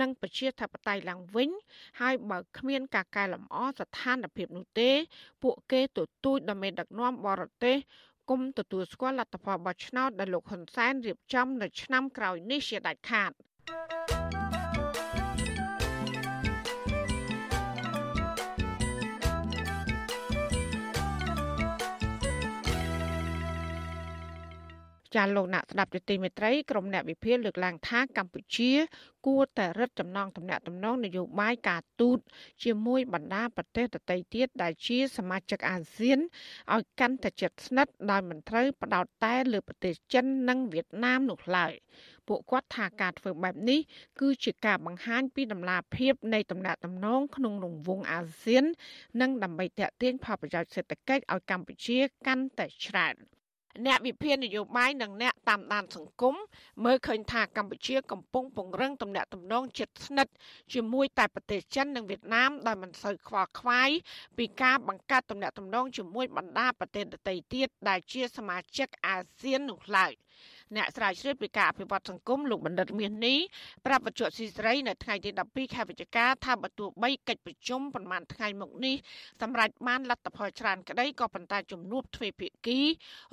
D: និងប្រជាធិបតេយ្យឡើងវិញ ហើយបើគ្មានការកែលម្អស្ថានភាពនោះទេ ពួកគេទទូចដល់មេដឹកនាំបរទេសគុំទទួលស្គាល់លទ្ធផលបោះឆ្នោតដែលលោកហ៊ុនសែនរៀបចំនៅឆ្នាំក្រោយនេះជាដាច់ខាត។ ចាលោកអ្នកស្ដាប់ទទីមេត្រីក្រុមអ្នកវិភាគលើកឡើងថាកម្ពុជា គួរតែរឹតចំណងទំនាក់ទំនងនយោបាយការទូតជាមួយបណ្ដាប្រទេសដទៃទៀតដែលជាសមាជិកអាស៊ានឲ្យកាន់តែជិតស្និទ្ធដោយមិនត្រូវផ្ដោតតែលើប្រទេសចិននិងវៀតណាមនោះឡើយពួកគាត់ថាការធ្វើបែបនេះគឺជាការបង្ហាញពីដំណាភាពនៃទំនាក់ទំនងក្នុងរង្វង់អាស៊ាន និងដើម្បីតេទៀងផលប្រយោជន៍សេដ្ឋកិច្ចឲ្យកម្ពុជាកាន់តែច្រើន។ អ្នកវិភាគនយោបាយនិងអ្នកតាមដានសង្គមមើលឃើញថាកម្ពុជាកំពុងពង្រឹងទំនាក់ទំនងជិតស្និទ្ធជាមួយតែប្រទេសចិននិងវៀតណាមដោយមិនសូវខ្វល់ខ្វាយពីការបង្កើតទំនាក់ទំនងជាមួយបណ្ដាប្រទេសដទៃទៀតដែលជាសមាជិកអាស៊ាននោះឡើយ។ អ្នកស្រាវជ្រាវពីការអភិវឌ្ឍសង្គមលោកបណ្ឌិតមាសនេះប្រាប់បច្ចុប្បន្នស៊ីស្រីនៅថ្ងៃទី12ខែវិច្ឆិកាថាបើទោះបីកិច្ចប្រជុំប្រមាណថ្ងៃមកនេះសម្រាប់បានលទ្ធផលច្រើនក្តីក៏ប៉ុន្តែជំនួបទ្វេភាគី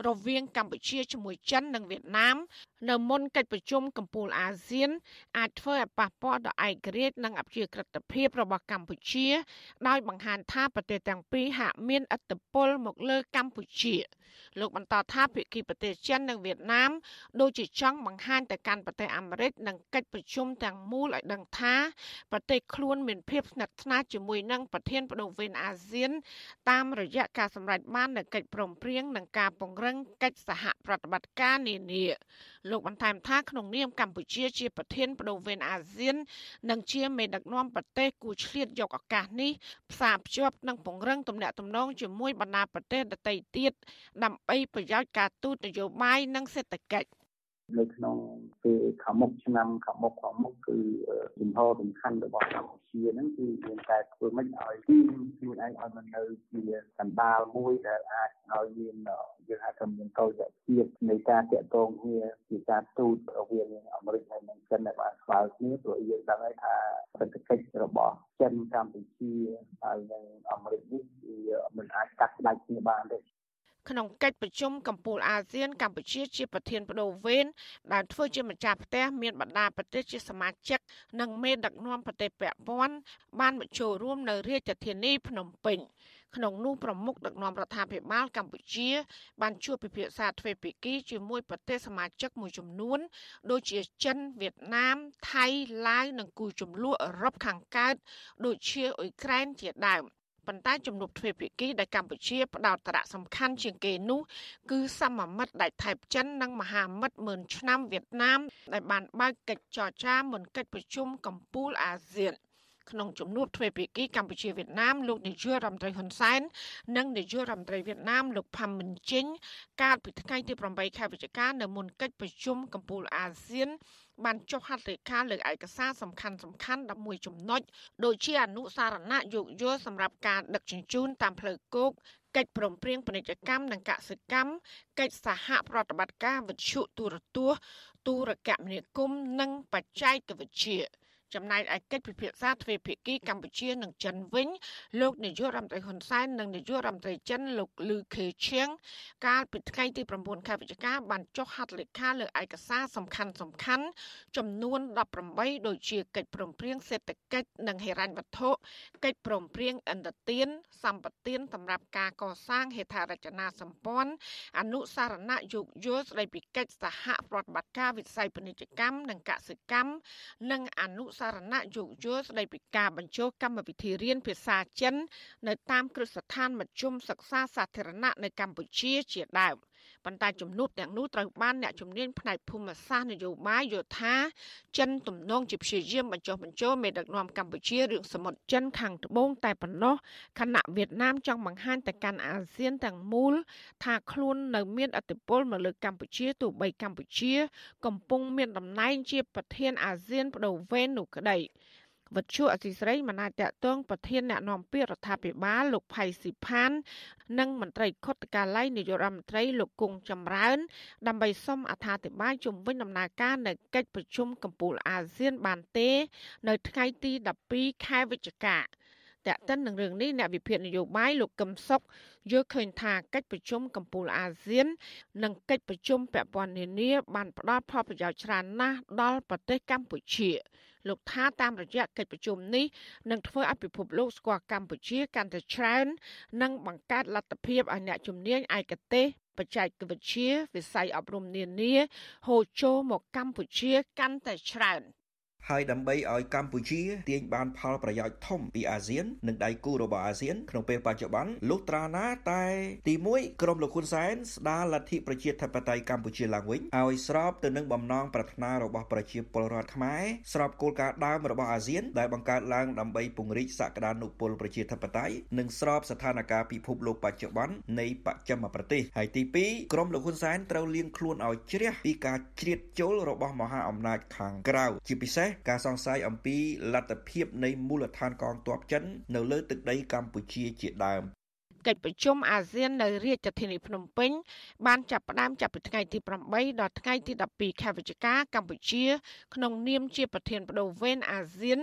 D: រវាងកម្ពុជាជាមួយចិននិងវៀតណាមនៅមុនកិច្ចប្រជុំកំពូលអាស៊ាន អាចធ្វើឲ្យប៉ះពាល់ដល់ឯករាជ្យនិងអព្យាក្រឹតភាពរបស់កម្ពុជា ដោយបង្ហាញថាប្រទេសទាំងពីរហាក់មានឥទ្ធិពលមកលើកម្ពុជា លោកបន្តថាភាគីប្រទេសចិននិងវៀតណាមដូចជាចង់បង្ហាញទៅកាន់ប្រទេសអាមេរិកនិងកិច្ចប្រជុំទាំងមូលឲ្យដឹងថាប្រទេសខ្លួនមានភាពស្និទ្ធស្នាលជាមួយនឹងប្រធានបដូវវេនអាស៊ាន តាមរយៈការសម្រេចបាននូវកិច្ចព្រមព្រៀងនិងការពង្រឹងកិច្ចសហប្រតិបត្តិការនានា លោកបន្ថែមថាក្នុងនាមកម្ពុជាជាប្រធានបដូវវេនអាស៊ាន និងជាមេដឹកនាំប្រទេសគូឆ្លៀតយកឱកាសនេះផ្សារភ្ជាប់និងពង្រឹងទំនាក់ទំនងជាមួយបណ្ដាប្រទេសដទៃទៀតដើម្បីប្រយោជន៍ការទូតនយោបាយនិងសេដ្ឋកិច្ច
J: នៅក្នុងពេលខាងមុខឆ្នាំខាងមុខខាងមុខគឺជំហរសំខាន់របស់កម្ពុជាហ្នឹងគឺមានតែធ្វើម៉េចឲ្យទីខ្លួនឯងឲ្យมันនៅជាកណ្ដាលមួយដែលអាចឲ្យមានយើងហៅថាមានកលភាពនៃការតាក់ទងគ្នាពីការទូតរវាងអាមេរិកហើយនិងចិនដែលបានស្មើគ្នាព្រោះយើងដឹងហើយថាសេដ្ឋកិច្ចរបស់ចិនកម្ពុជាហើយនិងអាមេរិកនេះគឺមិនអាចកាត់ផ្ដាច់គ្នាបានទេ
D: ក្នុងកិច្ចប្រជុំកម្ពុជាអាស៊ានកម្ពុជាជាប្រធានបដូវវេនដែលធ្វើជាម្ចាស់ផ្ទះមានបណ្ដាប្រទេសជាសមាជិកនិងមេដឹកនាំប្រទេសពាក់ព័ន្ធបានមកចូលរួមនៅរាជធានីភ្នំពេញក្នុងនោះប្រមុខដឹកនាំរដ្ឋាភិបាលកម្ពុជា បានជួបពិភាក្សាទ្វេភាគីជាមួយប្រទេសសមាជិកមួយចំនួន ដូចជាចិនវៀតណាម ថៃឡាវនិងគូចំនួនអឺរ៉ុបខាងកើតដូចជាអ៊ុយក្រែនជាដើម ប៉ុន្តែជំនួបទ្វេភាគីដែលកម្ពុជាផ្ដោតសារៈសំខាន់ជាងគេនោះគឺសមមិត្តដាច់ថៃចិននិងមហាមិត្តម៉ឺនឆ្នាំវៀតណាមដែលបានបើកកិច្ចចរចាមុនកិច្ចប្រជុំកម្ពុជាអាស៊ាន ក្នុងជំនួបទ្វេភាគីកម្ពុជាវៀតណាមលោកនាយករដ្ឋមន្ត្រីហ៊ុនសែននិងនាយករដ្ឋមន្ត្រីវៀតណាមលោកផាំមិនជិញកាលពីថ្ងៃទី8ខែវិច្ឆិកានៅមុនកិច្ចប្រជុំកម្ពុជាអាស៊ានបានចុះហត្ថលេខាលើឯកសារសំខាន់សំខាន់11ចំណុចដូចជាអនុសារណៈយោគយល់សម្រាប់ការដឹកជញ្ជូនតាមផ្លូវគោកកិច្ចព្រមព្រៀងពាណិជ្ជកម្មនិងកសិកម្មកិច្ចសហប្រតិបត្តិការវិទ្យុទូរទស្សន៍ទូរគមនាគមន៍និងបច្ចេកវិទ្យា ចំណែកឯកិច្ចពិភាក្សាទ្វេភាគីកម្ពុជានិងចិនវិញលោកនាយករដ្ឋមន្ត្រីហ៊ុនសែននិងនាយករដ្ឋមន្ត្រីចិនលោកលឺខេឈៀងកាលពីថ្ងៃទី9ខែវិច្ឆិកាបានចុះហត្ថលេខាលើឯកសារសំខាន់សំខាន់ចំនួន18ដូចជាកិច្ចព្រមព្រៀងសេដ្ឋកិច្ចនិងហិរញ្ញវត្ថុកិច្ចព្រមព្រៀងអន្តរជាតិសម្បទានសម្រាប់ការកសាងហេដ្ឋារចនាសម្ព័ន្ធអនុសារណៈយោគយល់ស្ដីពីកិច្ចសហប្រតិបត្តិការវិស័យពាណិជ្ជកម្មនិងកសិកម្មនិងអនុសារណៈយោគយល់ស្ដីពីការបញ្ចូលកម្មវិធីរៀនភាសាចិន នៅតាមគ្រឹះស្ថានមធ្យមសិក្សាសាធារណៈនៅកម្ពុជាជាដើម ប៉ុន្តែជំនួបទាំងនោះត្រូវបានអ្នកជំនាញផ្នែកភូមិសាស្ត្រនយោបាយយល់ថាចិនទំនងជាព្យាយាមបញ្ចុះបញ្ចូលមេដឹកនាំកម្ពុជារឿងសមុទ្រចិនខាងត្បូងតែប៉ុណ្ណោះខណៈវៀតណាមចង់បង្ហាញទៅកាន់អាស៊ានទាំងមូល ថាខ្លួននៅមានអធិបុលមកលើកម្ពុជាទោះបីកម្ពុជា កំពុងមានតំណែងជាប្រធានអាស៊ានបដូវវេននោះក្តី វត្ថុអសីស្រីមិនអាចតតងប្រធានអ្នកនាំពាក្យរដ្ឋាភិបាលលោកផៃស៊ីផាន និងមន្ត្រីខុទ្ទកាល័យនាយករដ្ឋមន្ត្រីលោកគង់ចម្រើន ដើម្បីសុំអត្ថាធិប្បាយជុំវិញដំណើរការនៃកិច្ចប្រជុំកំពូលអាស៊ានបានទេ នៅថ្ងៃទី12ខែវិច្ឆិកាតើតិននឹងរឿងនេះអ្នកវិភាគនយោបាយលោកកឹមសុខយល់ឃើញថាកិច្ចប្រជុំកំពូលអាស៊ាន និងកិច្ចប្រជុំពាក់ព័ន្ធនានាបានផ្ដល់ផលប្រយោជន៍ច្រើនណាស់ដល់ប្រទេសកម្ពុជា លោកថាតាមរយៈកិច្ចប្រជុំនេះនឹងធ្វើឲ្យពិភពលោកស្គាល់កម្ពុជាកាន់តែច្រើន និងបង្កើតលទ្ធភាពឲ្យអ្នកជំនាញឯកទេសបច្ចេកវិទ្យាវិស័យអប់រំនានាហូរចូលមកកម្ពុជាកាន់តែច្រើន។
K: ហើយដើម្បីឲ្យកម្ពុជាទាញបានផលប្រយោជន៍ធំពីអាស៊ាននិងដៃគូរបស់អាស៊ានក្នុងពេលបច្ចុប្បន្នលុះត្រាណាតែទី1ក្រមលោកហ៊ុនសែនស្ដារលទ្ធិប្រជាធិបតេយ្យកម្ពុជាឡើងវិញឲ្យស្របទៅនឹងបំណងប្រាថ្នារបស់ប្រជាពលរដ្ឋខ្មែរស្របគោលការណ៍ដើមរបស់អាស៊ានដែលបង្កើតឡើងដើម្បីពង្រីកសក្តានុពលប្រជាធិបតេយ្យនិងស្របស្ថានភាពពិភពលោកបច្ចុប្បន្ននៃបច្ចិមប្រទេសហើយទី2ក្រមលោកហ៊ុនសែនត្រូវលៀងខ្លួនឲ្យជ្រះពីការជ្រៀតចូលរបស់មហាអំណាចខាងក្រៅជាពិសេសការសង្ស័យអំពីលទ្ធភាពនៃមូលដ្ឋានកងទ័ពចិននៅលើទឹកដីកម្ពុជាជាដើម
D: កិច្ចប្រជុំអាស៊ាននៅរាជធានីភ្នំពេញបានចាប់ផ្ដើមចាប់ពីថ្ងៃទី8ដល់ថ្ងៃទី12ខែវិច្ឆិកាកម្ពុជា ក្នុងនាមជាប្រធានបដូវវេនអាស៊ាន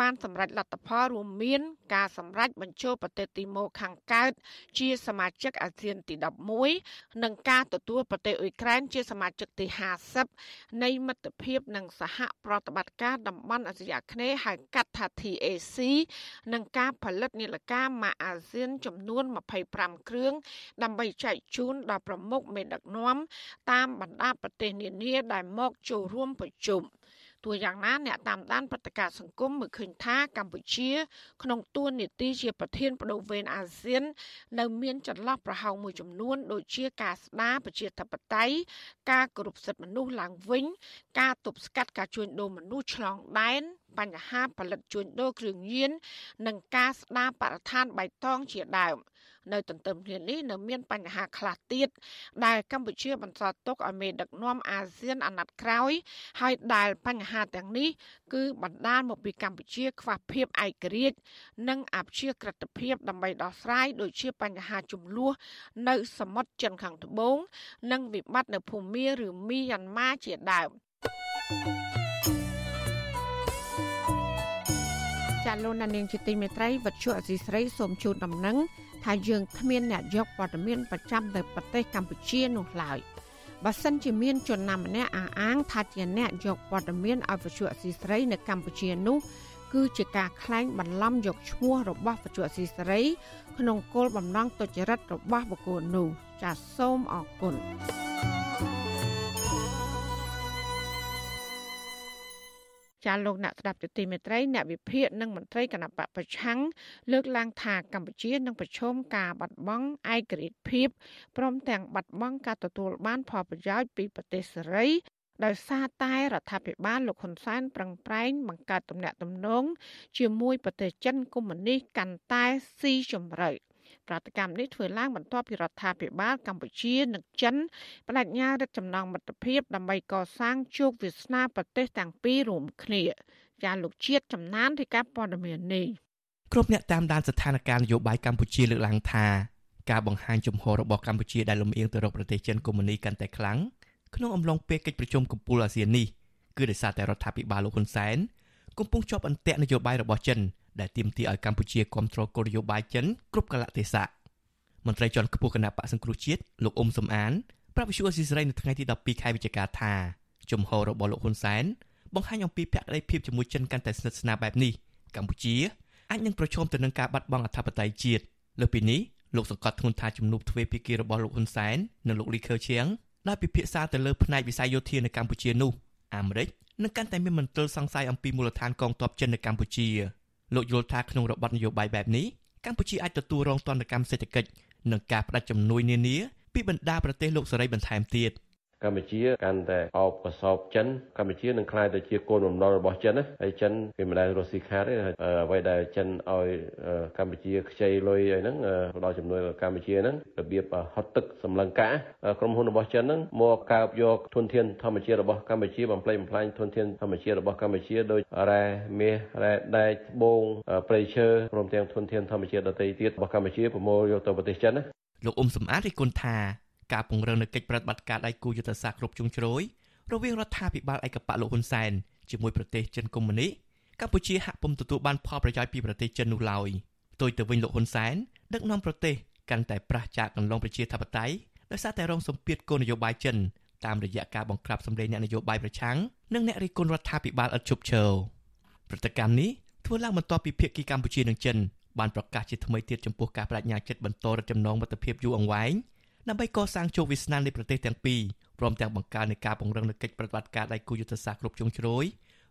D: បានសម្រេចលទ្ធផលរួមមាន ការសម្រេចបញ្ចូលប្រទេសទីម៉ូខាងកើតជាសមាជិកអាស៊ានទី11និងការទទួលប្រទេសអ៊ុយក្រែនជាសមាជិកទី50នៃមិត្តភាពនិងសហប្រតិបត្តិការតំបន់អាស៊ីអាគ្នេយ៍ហៅកាត់ថា TAC និងការផលិតនាឡិកាម៉ាអាស៊ានចំនួន25គ្រឿងដើម្បីចែកជូនដល់ប្រមុខមេដឹកនាំតាមបណ្ដាប្រទេសនានាដែលមកចូលរួមប្រជុំទោះយ៉ាងណាអ្នកតាមដានព្រឹត្តិការណ៍សង្គមមើលឃើញថាកម្ពុជា ក្នុងទួនាទីជាប្រធានបដូវវេនអាស៊ាន នៅមានចន្លោះប្រហោងមួយចំនួន ដូចជាការស្ដារប្រជាធិបតេយ្យការគោរពសិទ្ធិមនុស្សឡើងវិញ ការទប់ស្កាត់ការជួញដូរមនុស្សឆ្លងដែនបញ្ហាផលិតជួញដូរគ្រឿងញៀននិងការស្ដារបរិស្ថានបៃតងជាដើម នៅទន្ទឹមគ្នានេះនៅមានបញ្ហាខ្លះទៀតដែលកម្ពុជាបន្សល់ទុកឲ្យមេដឹកនាំអាស៊ានអាណត្តិក្រោយ ហើយដែលបញ្ហាទាំងនេះ គឺបណ្ដាលមកពីកម្ពុជា ខ្វះភាពឯករាជ្យនិងអព្យាក្រឹតភាពដើម្បីដោះស្រាយដូចជាបញ្ហាចំនួននៅសមុទ្រចិនខាងត្បូង និងវិបត្តិនៅភូមាឬមីយ៉ាន់ម៉ាជាដើម ចាលោកនាងជាទីមេត្រីវັດជុអសីស្រីសូមជូនដំណឹងថាយើងគ្មានអ្នកយកព័ត៌មានប្រចាំទៅប្រទេសកម្ពុជានោះឡើយបើសិនជាមានជនណាម្នាក់អះអាងថាជាអ្នកយកព័ត៌មានឲ្យវិទ្យុអសីស្រីនៅកម្ពុជានោះគឺជាការក្លែងបន្លំយកឈ្មោះរបស់វិទ្យុអសីស្រីក្នុងគោលបំណងទុច្ចរិតរបស់បុគ្គលនោះចាសសូមអរគុណ ចាលោកអ្នកស្ដាប់ទទីមេត្រីអ្នកវិភាគនិងមន្ត្រីគណៈបកប្រឆាំងលើកឡើងថាកម្ពុជានឹងប្រឈមការបាត់បង់ឯករាជ្យភាពព្រមទាំងបាត់បង់ការទទួលបានផលប្រយោជន៍ពីប្រទេសសេរីដោយសារតែរដ្ឋាភិបាលលោកហ៊ុនសែនប្រឹងប្រែងបង្កើតទំនាក់ទំនងជាមួយប្រទេសចិនកុម្មុយនីសកាន់តែស៊ីជម្រៅ ប្រតិកម្មនេះធ្វើឡើងបន្ទាប់ពីរដ្ឋាភិបាលកម្ពុជានិងចិនបដិញ្ញារឹតចំណងមិត្តភាពដើម្បីកសាងជោគវាសនាប្រទេសទាំងពីររួមគ្នាចាលោកជាតិចំណានរាយការណ៍ព័ត៌មាននេះ
H: គ្រប់អ្នកតាមដានស្ថានភាពនយោបាយកម្ពុជាលើកឡើងថាការបង្ហាញជំហររបស់កម្ពុជាដែលលំអៀងទៅរកប្រទេសចិនកុម្មុយនីកាន់តែខ្លាំងក្នុងអំឡុងពេលកិច្ចប្រជុំកំពូលអាស៊ាននេះគឺដោយសារតែរដ្ឋាភិបាលលោកហ៊ុនសែនកំពុងជាប់អន្ទាក់នយោបាយរបស់ចិន ដែលទាមទារឲ្យកម្ពុជាគ្រប់គ្រងគោលនយោបាយចិនគ្រប់កលៈទេសៈមន្ត្រីជាន់ខ្ពស់គណៈបកសង្គ្រោះជាតិលោកអ៊ុំសំអានប្រាប់វិសុយអស៊ីសេរីនៅថ្ងៃទី12ខែវិច្ឆិកាថាជំហររបស់លោកហ៊ុនសែនបង្ហាញអំពីភក្តីភាពជាមួយចិនកាន់តែស្និទ្ធស្នាលបែបនេះកម្ពុជាអាចនឹងប្រឈមទៅនឹងការបាត់បង់អធិបតេយ្យជាតិលើពីនេះលោកសង្កត់ធ្ងន់ថាជំនួបទ្វេភាគីរបស់លោកហ៊ុនសែននិងលោកលីខឺឈៀងដោយពិភាក្សាទៅលើផ្នែកវិស័យយោធានៅកម្ពុជានោះអាមេរិកនឹងកាន់តែមានមន្ទិលសង្ស័យអំពីមូលដ្ឋានកងទ័ពចិននៅកម្ពុជា លោកយល់ថាក្នុងរបបនយោបាយបែបនេះកម្ពុជាអាចទទួលរងទណ្ឌកម្មសេដ្ឋកិច្ចនិងការផ្ដាច់ជំនួយនានាពីបណ្ដាប្រទេសលោកសេរីបន្ថែមទៀត។
L: កម្ពុជាកាន់តែអបកសោបចិនកម្ពុជានឹងក្លាយទៅជាគោលបំណងរបស់ចិនណាហើយចិនគេមិនដែលរស់ស៊ីខាតទេអ្វីដែលចិនឲ្យកម្ពុជាខ្ចីលុយអីហ្នឹងផ្ដល់ជំនួយដល់កម្ពុជាហ្នឹងរបៀបហត់ទឹកសម្លឹងកាក្រុមហ៊ុនរបស់ចិនហ្នឹងមកកើបយកធនធានធម្មជាតិរបស់កម្ពុជាបំផ្លិចបំផ្លាញធនធានធម្មជាតិរបស់កម្ពុជាដោយរ៉ែមាសរ៉ែដែកត្បូងព្រៃឈើព្រមទាំងធនធានធម្មជាតិដទៃទៀតរបស់កម្ពុជាប្រមូលយកទៅប្រទេសចិនណា
H: លោកអ៊ុំសំអាតរិះគន់ថា ការពង្រឹងនូវកិច្ចប្រតិបត្តិការដៃគូយុទ្ធសាស្ត្រគ្រប់ជ្រុងជ្រោយរវាងរដ្ឋាភិបាលឯកបៈលោកហ៊ុនសែនជាមួយប្រទេសចិនកុម្មុយនីកម្ពុជាហាក់ពុំទទួលបានផលប្រយោជន៍ពីប្រទេសចិននោះឡើយផ្ទុយទៅវិញលោកហ៊ុនសែនដឹកនាំប្រទេសកាន់តែប្រះចាកកន្លងប្រជាធិបតេយ្យដោយសារតែរងសម្ពាធគោលនយោបាយចិនតាមរយៈការបង្ក្រាបសម្លេងអ្នកនយោបាយប្រឆាំងនិងអ្នករិះគន់រដ្ឋាភិបាលឥតឈប់ឈរព្រឹត្តិកម្មនេះធ្វើឡើងបន្ទាប់ពីភាគីកម្ពុជានិងចិនបានប្រកាសជាថ្មីទៀតចំពោះការបដិញ្ញាចិត្តបន្តរឹតចំណងមិត្តភាពយូរអង្វែង ដើម្បីកសាងជោគវាសនានៃប្រទេសទាំងពីរព្រមទាំងបង្កើននៃការពង្រឹងនូវកិច្ចប្រតិបត្តិការដៃគូយុទ្ធសាស្ត្រគ្រប់ជ្រុងជ្រោយ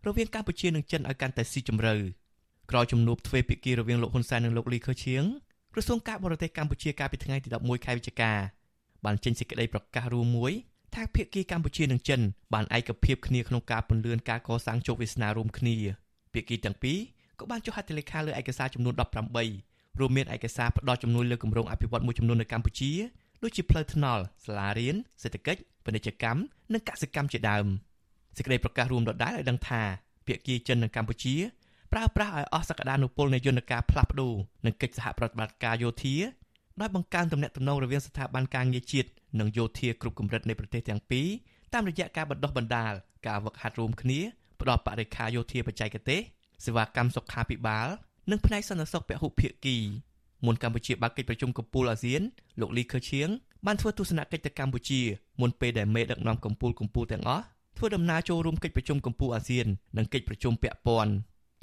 H: រវាងកម្ពុជានិងចិនឲ្យកាន់តែស៊ីជម្រៅក្រោយជំនួបទ្វេភាគីរវាងលោកហ៊ុនសែននិងលោកលីខឺឈៀងក្រសួងការបរទេសកម្ពុជាកាលពីថ្ងៃទី11ខែវិច្ឆិកាបានចេញសេចក្តីប្រកាសរួមមួយថាភាគីកម្ពុជានិងចិនបានឯកភាពគ្នាក្នុងការពន្លឿនការកសាងជោគវាសនារួមគ្នាភាគីទាំងពីរក៏បានចុះហត្ថលេខាលើឯកសារចំនួន18រួមមានឯកសារផ្ដល់ជំនួយលើគម្រោងអភិវឌ្ឍមួយចំនួននៅកម្ពុជា ដូចជាផ្លូវថ្នល់សាលារៀនសេដ្ឋកិច្ចពាណិជ្ជកម្មនិងកសិកម្មជាដើមសេចក្តីប្រកាសរួមដដែលឲ្យដឹងថាភាគីចិននិងកម្ពុជាប្រើប្រាស់ឲ្យអស់សក្តានុពលនៃយន្តការផ្លាស់ប្ដូរនិងកិច្ចសហប្រតិបត្តិការយោធាដោយបង្កើនទំនាក់ទំនងរវាងស្ថាប័នការងារជាតិនិងយោធាគ្រប់កម្រិតនៃប្រទេសទាំងពីរតាមរយៈការបណ្ដុះបណ្ដាលការវឹកហាត់រួមគ្នាផ្ដល់បរិខាយោធាបច្ចេកទេសសេវាកម្មសុខាភិបាល និងផ្នែកសន្តិសុខពហុភាគី មុនកម្ពុជាបើកកិច្ចប្រជុំកំពូលអាស៊ានលោកលីខឺឈៀងបានធ្វើទស្សនកិច្ចទៅកម្ពុជាមុនពេលដែលមេដឹកនាំកំពូលកំពូលទាំងអស់ធ្វើដំណើរចូលរួមកិច្ចប្រជុំកំពូលអាស៊ាននិងកិច្ចប្រជុំពាក់ព័ន្ធ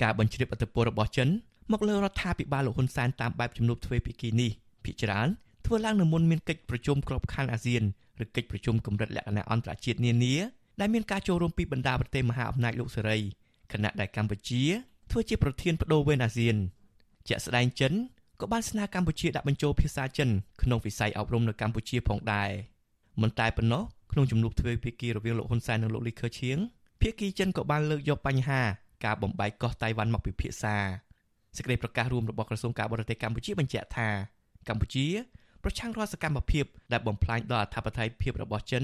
H: ការបញ្ជ្រាបអធិបតេយ្យរបស់ចិនមកលើរដ្ឋាភិបាលលោកហ៊ុនសែនតាមបែបជំនួបទ្វេភាគីនេះភាគច្រើនធ្វើឡើងនៅមុនមានកិច្ចប្រជុំក្របខ័ណ្ឌអាស៊ានឬកិច្ចប្រជុំកម្រិតលក្ខណៈអន្តរជាតិនានាដែលមានការចូលរួមពីបណ្ដាប្រទេសមហាអំណាចលោកសេរីខណៈដែលកម្ពុជាធ្វើជាប្រធានបដូវវេនអាស៊ានជាក់ស្ដែងចិន ក៏បានស្នើកម្ពុជាដាក់បញ្ចូលភាសាចិនក្នុងវិស័យអប់រំនៅកម្ពុជាផងដែរមិនតែប៉ុណ្ណោះក្នុងជំនួបទ្វេភាគីរវាងលោកហ៊ុនសែននិងលោកលីខឺឈៀងភាគីចិនក៏បានលើកយកបញ្ហាការបំបែកកោះតៃវ៉ាន់មកពិភាក្សាសេចក្តីប្រកាសរួមរបស់ក្រសួងការបរទេសកម្ពុជាបញ្ជាក់ថាកម្ពុជាប្រឆាំងរាល់សកម្មភាពដែលបំផ្លាញដល់អធិបតេយ្យភាពរបស់ចិន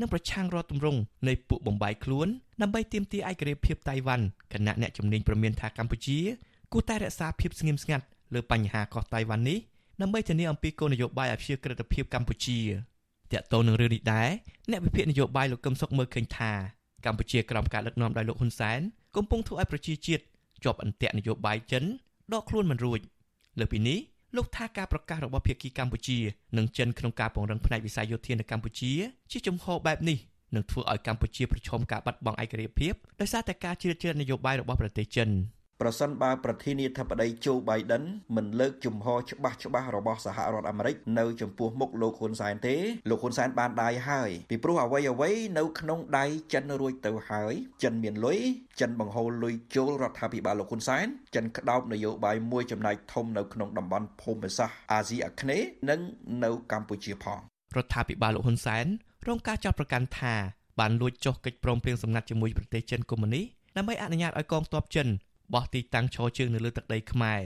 H: និងប្រឆាំងរាល់ទម្រង់នៃពួកបំបាយខ្លួនដើម្បីទាមទារឯករាជ្យភាពតៃវ៉ាន់គណៈអ្នកជំនាញប្រមានថាកម្ពុជាគួរតែរក្សាភាពស្ងៀមស្ងាត់ លើបញ្ហាកោះតៃវ៉ាន់នេះដើម្បីធានាអំពីគោលនយោបាយអភិជាក្រិតភាពកម្ពុជាតកតទៅនឹងរឿងនេះដែរអ្នកវិភាគនយោបាយលោកកឹមសុខមើលឃើញថាកម្ពុជាក្រោមការដឹកនាំដោយលោកហ៊ុនសែនកំពុងធ្វើឲ្យប្រជាជាតិជាប់អន្ទាក់នយោបាយចិនដកខ្លួនមិនរួចលើពីនេះលោកថាការប្រកាសរបស់ភាគីកម្ពុជានិងចិនក្នុងការពង្រឹងផ្នែកវិស័យយោធានៅកម្ពុជាជាជំហរបែបនេះនឹងធ្វើឲ្យកម្ពុជាប្រឈមការបាត់បង់ឯករាជ្យភាពដោយសារតែការជ្រៀតជ្រែកនយោបាយរបស់ប្រទេសចិន។
K: ប្រសិនបើប្រធានាធិបតីโจ Biden មិនលើកជំហរច្បាស់ច្បាស់របស់សហរដ្ឋអាមេរិកនៅចំពោះមុខលោកហ៊ុនសែនទេលោកហ៊ុនសែនបានដាយហើយពីព្រោះអ្វីអ្វីនៅក្នុងដៃចិនរួចទៅហើយចិនមានលុយចិនបង្ហូរលុយចូលរដ្ឋាភិបាលលោកហ៊ុនសែនចិនក្តោបនយោបាយមួយចំណែកធំនៅក្នុងតំបន់ភូមិសាស្ត្រអាស៊ីអាគ្នេយ៍និងនៅកម្ពុជាផង
H: រដ្ឋាភិបាលលោកហ៊ុនសែនរងការចោទប្រកាន់ថាបានលួចចុះកិច្ចព្រមព្រៀងសម្ងាត់ជាមួយប្រទេសចិនកុម្មុយនីសដើម្បីអនុញ្ញាតឲ្យកងទ័ពចិន បោះទីតាំងឈរជើងនៅលើទឹកដីខ្មែរ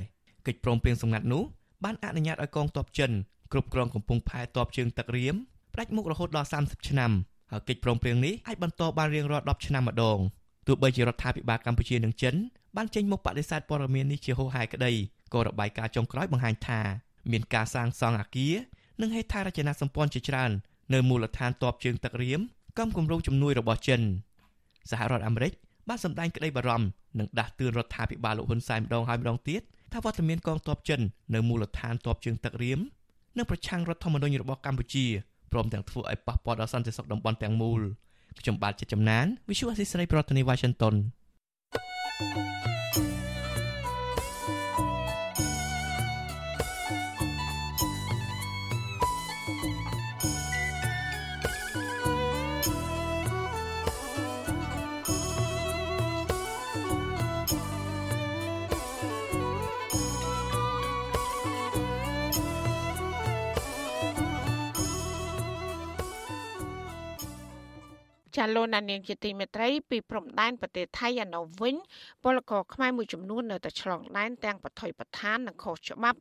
H: កិច្ចព្រមព្រៀងសម្ងាត់នោះបានអនុញ្ញាតឲ្យកងទ័ពចិនគ្រប់គ្រងកំពង់ផែទ័ពជើងទឹករៀមផ្ដាច់មុខរហូតដល់30ឆ្នាំហើយកិច្ចព្រមព្រៀងនេះអាចបន្តបានរៀងរាល់10ឆ្នាំម្ដងទោះបីជារដ្ឋាភិបាលកម្ពុជានិងចិនបានចេញមុខបដិសេធព័ត៌មាននេះជាហូរហែក្តីក៏របាយការណ៍ចុងក្រោយបង្ហាញថាមានការសាងសង់អគារនិងហេដ្ឋារចនាសម្ព័ន្ធជាច្រើននៅមូលដ្ឋានទ័ពជើងទឹករៀមកំគម្រោងជំនួយរបស់ចិនសហរដ្ឋអាមេរិក បានសម្ដែងក្តីបារម្ភនិងដាស់តឿនរដ្ឋាភិបាលលោកហ៊ុនសែនម្ដងហើយម្ដងទៀតថាវត្តមានកងទ័ពចិននៅមូលដ្ឋានទ័ពជើងទឹករៀមនឹងប្រឆាំងរដ្ឋធម្មនុញ្ញរបស់កម្ពុជាព្រមទាំងធ្វើឲ្យប៉ះពាល់ដល់សន្តិសុខតំបន់ទាំងមូលខ្ញុំបាទជាចំណាន Visual Assisray ប្រធានាទី Washington thank you
D: ចាលោកណានៀងជាទីមេត្រីពីព្រំដែនប្រទេសថៃឯនោះវិញពលករខ្មែរមួយចំនួននៅតែឆ្លងដែនទាំងបថុយបឋាននិងខុសច្បាប់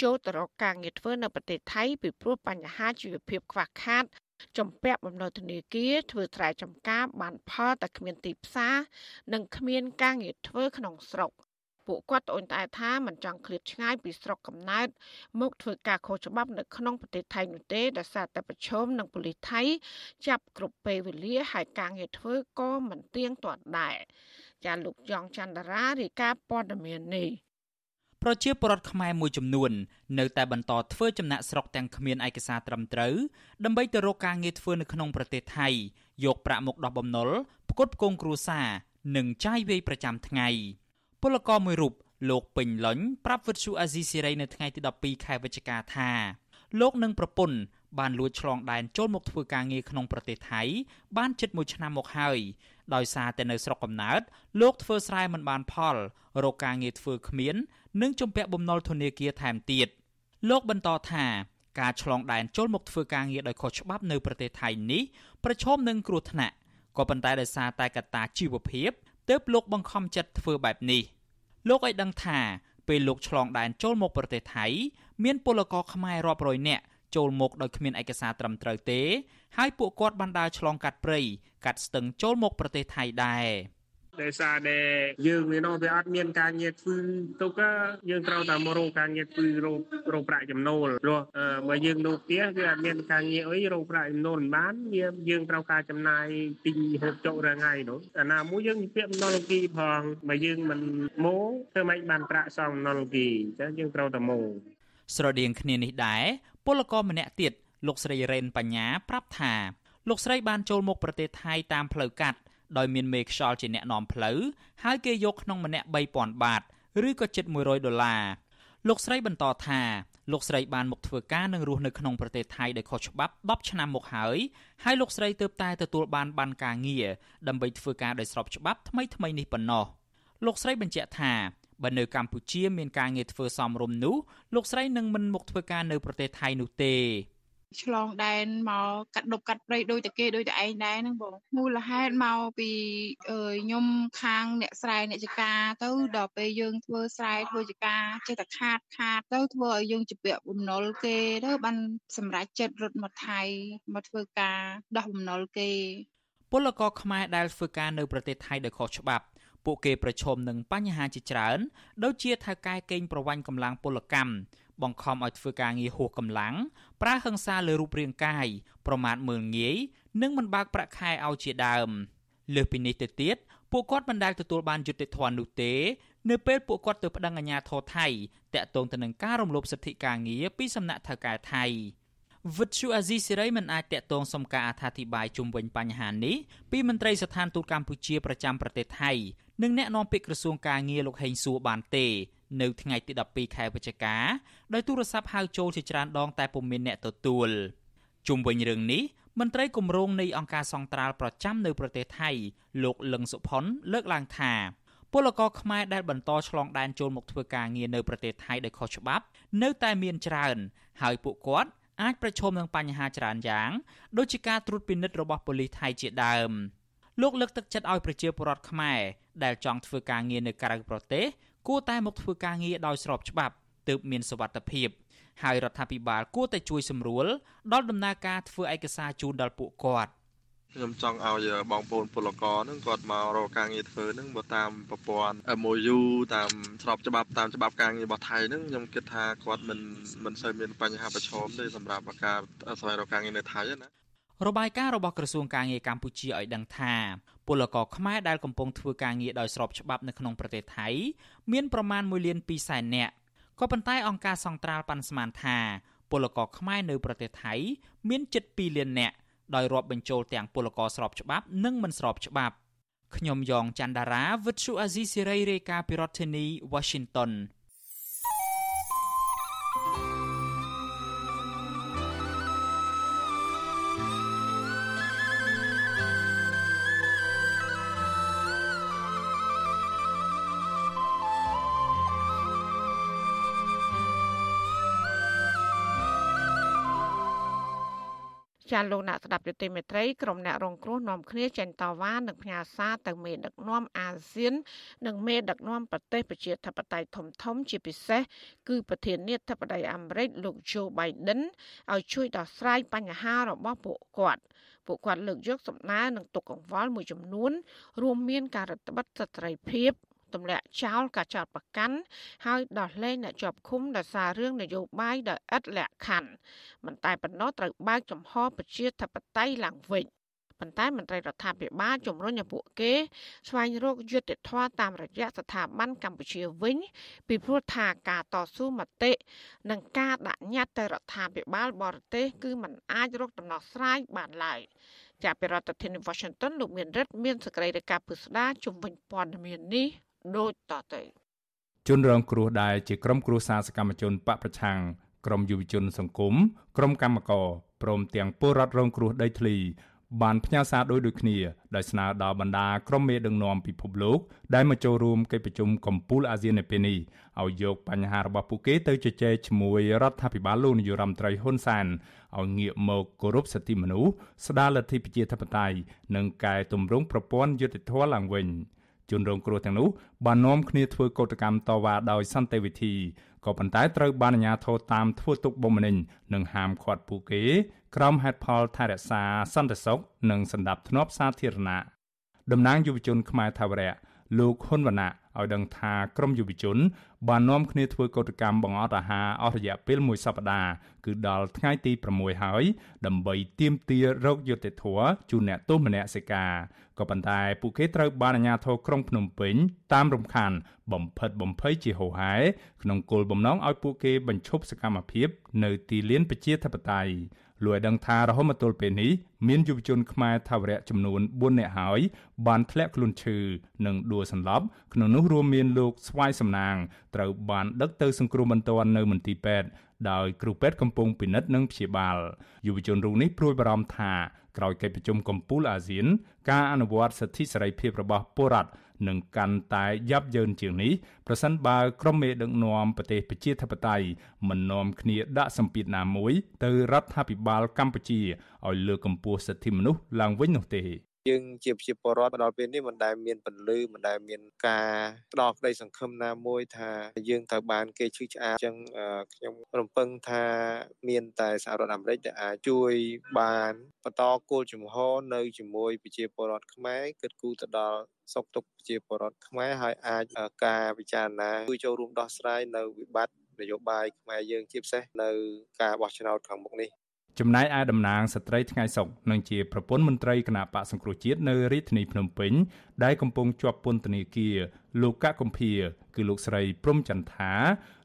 D: ចូលទៅរកការងារធ្វើនៅប្រទេសថៃពីព្រោះបញ្ហាជីវភាពខ្វះខាតចំពាក់បំណុលធនាគារធ្វើស្រែចម្ការបានផលតែគ្មានទីផ្សារនិងគ្មានការងារធ្វើក្នុងស្រុក ពួកគាត់ត្អូញត្អែថាមិនចង់ឃ្លាតឆ្ងាយពីស្រុកកំណើតមកធ្វើការខុសច្បាប់នៅក្នុងប្រទេសថៃនោះទេដោយសារតែប្រឈមនឹងប៉ូលីសថៃចាប់គ្រប់ពេលវេលាហើយការងារធ្វើក៏មិនទៀងទាត់ដែរចាលោកយ៉ងច័ន្ទរារាយការណ៍ព័ត៌មាននេះ
M: ប្រជាពលរដ្ឋខ្មែរមួយចំនួននៅតែបន្តធ្វើចំណាក់ស្រុកទាំងគ្មានឯកសារត្រឹមត្រូវដើម្បីទៅរកការងារធ្វើនៅក្នុងប្រទេសថៃយកប្រាក់មកដោះបំណុលផ្គត់ផ្គង់គ្រួសារនិងចាយវាយប្រចាំថ្ងៃ។ ពលករមួយរូបលោកពេញលុញប្រាប់វិទ្យុអាស៊ីសេរីនៅថ្ងៃទី12ខែវិច្ឆិកាថាលោកនិងប្រពន្ធបានលួចឆ្លងដែនចូលមកធ្វើការងារក្នុងប្រទេសថៃបានជិត1ឆ្នាំមកហើយដោយសារតែនៅស្រុកកំណើតលោកធ្វើស្រែមិនបានផលរកការងារធ្វើគ្មាន និងជំពាក់បំណុលធនាគារថែមទៀតលោកបន្តថាការឆ្លងដែនចូលមកធ្វើការងារដោយខុសច្បាប់នៅប្រទេសថៃនេះប្រឈមនឹងគ្រោះថ្នាក់ក៏ប៉ុន្តែដោយសារតែកត្តាជីវភាព ទើបលោកបង្ខំចិត្តធ្វើបែបនេះលោកឲ្យដឹងថាពេលលោកឆ្លងដែនចូលមកប្រទេសថៃ មានពលករខ្មែររាប់រយនាក់ចូលមកដោយគ្មានឯកសារត្រឹមត្រូវទេ ហើយពួកគាត់បានដើរឆ្លងកាត់ព្រៃកាត់ស្ទឹងចូលមកប្រទេសថៃដែរ
N: ដោយសារតែយើងវានោះវាអត់មានការងារធ្វើទុកយើងត្រូវតែមករកការងារធ្វើរករកប្រាក់ចំណូលព្រោះបើយើងនៅផ្ទះវាអត់មានការងារអីរកប្រាក់ចំណូលមិនបានវាយើងត្រូវការចំណាយទិញហូបចុករាល់ថ្ងៃនោះអាណាមួយយើងពាក់បំណុលគីផងបើយើងមិនមកធ្វើម៉េចបានប្រាក់សងបំណុលគីអញ្ចឹងយើងត្រូវតែមក
M: ស្រដៀងគ្នានេះដែរពលករម្នាក់ទៀតលោកស្រីរ៉េនបញ្ញាប្រាប់ថាលោកស្រីបានចូលមកប្រទេសថៃតាមផ្លូវកាត់ ដោយមានមេខ្យល់ជាអ្នកនាំផ្លូវហើយគេយកក្នុងម្នាក់3000បាតឬក៏ជិត100ដុល្លារលោកស្រីបន្តថាលោកស្រីបានមកធ្វើការនិងរស់នៅក្នុងប្រទេសថៃដោយខុសច្បាប់10ឆ្នាំមកហើយហើយលោកស្រីទើបតែទទួលបានបានការងារដើម្បីធ្វើការដោយស្របច្បាប់ថ្មីថ្មីនេះប៉ុណ្ណោះលោកស្រីបញ្ជាក់ថាបើនៅកម្ពុជាមានការងារធ្វើសមរម្យនោះលោកស្រីនឹងមិនមកធ្វើការនៅប្រទេសថៃនោះទេ
O: ឆ្លងដែនមកកាត់ដប់កាត់ព្រៃដូចតែគេដូចតែឯងដែរហ្នឹងបងមូលហេតុមកពីខ្ញុំខាងអ្នកស្រែអ្នកចការទៅដល់ពេលយើងធ្វើស្រែធ្វើចការចេះតែខាតខាតទៅធ្វើឲ្យយើងជាពាក់បំណុលគេទៅបានសម្រេចចិត្តរត់មកថៃមកធ្វើការដោះបំណុលគេ
M: ពលករខ្មែរដែលធ្វើការនៅប្រទេសថៃដោយខុសច្បាប់ពួកគេប្រឈមនឹងបញ្ហាជាច្រើនដូចជាថៅកែកេងប្រវ័ញ្ចកម្លាំងពលកម្មបង្ខំឲ្យធ្វើការងារហួសកម្លាំង ប្រើហិង្សាលើរូបរាងកាយប្រមាថមើលងាយនិងមិនបើកប្រាក់ខែឲ្យជាដើមលើសពីនេះទៅទៀតពួកគាត់មិនដែលទទួលបានយុត្តិធម៌នោះទេ នៅពេលពួកគាត់ទៅប្តឹងអាជ្ញាធរថៃតាក់ទងទៅនឹងការរំលោភសិទ្ធិការងារពីសំណាក់ថៅកែថៃវិទ្យុអាស៊ីសេរីមិនអាចតាក់ទងសុំការអធិប្បាយជុំវិញបញ្ហានេះពីមន្ត្រីស្ថានទូតកម្ពុជាប្រចាំប្រទេសថៃនិងអ្នកនាំពាក្យក្រសួងការងារលោកហេងសួរបានទេ នៅថ្ងៃទី12ខែវិច្ឆិកាដោយទូរស័ព្ទហៅចូលជាច្រើនដងតែពុំមានអ្នកទទួលជុំវិញរឿងនេះមន្ត្រីគម្រោងនៃអង្គការសង្ត្រាល់ប្រចាំនៅប្រទេសថៃលោកលឹងសុផុនលើកឡើងថាពលករខ្មែរដែលបន្តឆ្លងដែនចូលមកធ្វើការងារនៅប្រទេសថៃដោយខុសច្បាប់ នៅតែមានច្រើន ហើយពួកគាត់អាចប្រឈមនឹងបញ្ហាច្រើនយ៉ាងដូចជាការត្រួតពិនិត្យរបស់ប៉ូលីសថៃជាដើមលោកលើកទឹកចិត្តឲ្យប្រជាពលរដ្ឋខ្មែរដែលចង់ធ្វើការងារនៅក្រៅប្រទេស គួរតែមកធ្វើការងារដោយស្របច្បាប់ទើបមានសុវត្ថិភាពហើយរដ្ឋាភិបាលគួរតែជួយសម្រួលដល់ដំណើរការធ្វើឯកសារជូនដល់ពួកគាត់
P: ខ្ញុំចង់ឲ្យបងប្អូនពលករហ្នឹងគាត់មករកការងារធ្វើហ្នឹងបើតាមប្រព័ន្ធ MOU តាមស្របច្បាប់តាមច្បាប់ការងាររបស់ថៃហ្នឹងខ្ញុំគិតថាគាត់មិនមិនសូវមានបញ្ហាប្រឈមទេសម្រាប់ការស្វែងរកការងារនៅថៃណា
M: របាយការណ៍របស់ក្រសួងការងារកម្ពុជាឲ្យដឹងថា ពលករខ្មែរដែលកំពុងធ្វើការងារដោយស្របច្បាប់នៅក្នុងប្រទេសថៃមានប្រមាណ1លាន2សែននាក់ក៏ប៉ុន្តែអង្គការសង្ត្រាល់ប៉ាន់ស្មានថាពលករខ្មែរនៅប្រទេសថៃមានជិត2លាននាក់ដោយរាប់បញ្ចូលទាំងពលករស្របច្បាប់និងមិនស្របច្បាប់ខ្ញុំយ៉ងច័ន្ទដារាវិទ្យុអាស៊ីសេរីរាយការណ៍ពីរដ្ឋធានី Washington
D: ចាលោកអ្នកស្ដាប់យុតិមេត្រីក្រុមអ្នករងគ្រោះនាំគ្នាចេញតវ៉ានិងផ្ញើសារទៅមេដឹកនាំអាស៊ាន និងមេដឹកនាំប្រទេសប្រជាធិបតេយ្យធំធំជាពិសេសគឺប្រធានាធិបតីអាមេរិកលោក Joe Biden ឲ្យជួយដោះស្រាយបញ្ហារបស់ពួកគាត់ពួកគាត់លើកយកសំណើនឹងទុកកង្វល់មួយចំនួន រួមមានការរដ្ឋបិទសិទ្ធិភាព ទម្លាក់ចោលការចោតប្រកាន់ហើយដោះលែងអ្នកជាប់ឃុំដោយសាររឿងនយោបាយដោយឥតលក្ខខណ្ឌមិនតែប៉ុណ្ណោះត្រូវបើកចំហប្រជាធិបតេយ្យឡើងវិញប៉ុន្តែមន្ត្រីរដ្ឋាភិបាលជំរុញឲ្យពួកគេស្វែងរកយុត្តិធម៌តាមរយៈស្ថាប័នកម្ពុជាវិញពីព្រោះថាការតស៊ូមតិនិងការដាក់ញត្តិទៅរដ្ឋាភិបាលបរទេសគឺมันអាចរកដំណោះស្រាយបានឡើយចាប់ពីរដ្ឋធានី Washington លោកមានរិទ្ធមានសេចក្តីរាយការណ៍ពុស្ដាជំវិញព័ត៌មាននេះ ដូចតទៅ
Q: ជនរងគ្រោះដែលជាក្រុមគ្រួសារសកម្មជនបកប្រឆាំងក្រុមយុវជនសង្គមក្រុមកម្មករព្រមទាំងពលរដ្ឋរងគ្រោះដីធ្លីបានផ្ញើសារដោយដូចគ្នាដោយស្នើដល់បណ្ដាក្រុមមេដឹកនាំពិភពលោកដែលមកចូលរួមកិច្ចប្រជុំកំពូលអាស៊ាននៅពេលនេះឲ្យយកបញ្ហារបស់ពួកគេទៅជជែកជាមួយរដ្ឋាភិបាលលោកនាយរដ្ឋមន្ត្រីហ៊ុនសែនឲ្យងាកមកគោរពសិទ្ធិមនុស្សស្ដារលទ្ធិប្រជាធិបតេយ្យនិងកែតម្រង់ប្រព័ន្ធយុត្តិធម៌ឡើងវិញ។ ជនរងគ្រោះទាំងនោះបាននាំគ្នាធ្វើកោតកម្មតវ៉ាដោយសន្តិវិធីក៏ប៉ុន្តែត្រូវបានអាជ្ញាធរតាមធ្វើទុកបុកម្នេញនិងហាមឃាត់ពួកគេក្រោមហេតុផលថែរក្សាសន្តិសុខនិងសន្តិភាពសាធារណៈតំណាងយុវជនខ្មែរថាវរៈលោកហ៊ុនវណ្ណៈឲ្យដឹងថាក្រមយុវជន បាននាំគ្នាធ្វើកោតកម្មបង្អត់អាហារអស់រយៈពេលមួយសប្តាហ៍គឺដល់ថ្ងៃទី6ហើយដើម្បីទាមទាររោគយុត្តិធម៌ជូនអ្នកទោសមនសិការ ក៏ប៉ុន្តែពួកគេត្រូវបានអាជ្ញាធរក្រុងភ្នំពេញតាមរំខាន បំផិតបំភ័យជាហូរហែក្នុងគោលបំណងឲ្យពួកគេបញ្ឈប់សកម្មភាព នៅទីលានប្រជាធិបតេយ្យ លោកឲ្យដឹងថារហូតមកទល់ពេលនេះមានយុវជនខ្មែរថាវរៈចំនួន4នាក់ហើយបានធ្លាក់ខ្លួនឈឺនិងដួលសន្លប់ក្នុងនោះរួមមានលោកស្វាយសំណាងត្រូវបានដឹកទៅសង្គ្រោះបន្ទាន់នៅមន្ទីរពេទ្យដោយគ្រូពេទ្យកំពុងពិនិត្យនិងព្យាបាលយុវជនរូបនេះព្រួយបារម្ភថាក្រោយកិច្ចប្រជុំកំពូលអាស៊ាន ការអនុវត្តសិទ្ធិសេរីភាពរបស់ពលរដ្ឋ នឹងកាន់តែយ៉ាប់យ៉ឺនជាងនេះប្រសិនបើក្រុមមេដឹកនាំប្រទេសប្រជាធិបតេយ្យមិននាំគ្នាដាក់សម្ពាធណាមួយទៅរដ្ឋាភិបាលកម្ពុជាឲ្យលើកកម្ពស់សិទ្ធិមនុស្សឡើងវិញនោះទេ
R: យើងជាប្រជាពលរដ្ឋមកដល់ពេលនេះមិនដែលមានពលឺមិនដែលមានការផ្ដោតក្តីសង្ឃឹមណាមួយថាយើងត្រូវបានគេឈឺឆ្អាលអញ្ចឹងខ្ញុំរំពឹងថាមានតែសហរដ្ឋអាមេរិកដែលអាចជួយបានបន្តគោលជំហរនៅជាមួយប្រជាពលរដ្ឋខ្មែរគិតគូរទៅដល់សុខទុក្ខប្រជាពលរដ្ឋខ្មែរហើយអាចការពិចារណាជួយចូលរួមដោះស្រាយនៅវិបត្តិនយោបាយខ្មែរយើងជាពិសេសនៅការបោះឆ្នោតខាងមុខនេះ
Q: ចំណែកឯតំណាងស្ត្រីថ្ងៃសុកនឹងជាប្រពន្ធមន្ត្រីគណៈបកសង្គ្រោះជាតិនៅរាជធានីភ្នំពេញដែលកំពុងជាប់ពន្ធនាគារលោកកកកំភាគឺលោកស្រីព្រំចន្ទថា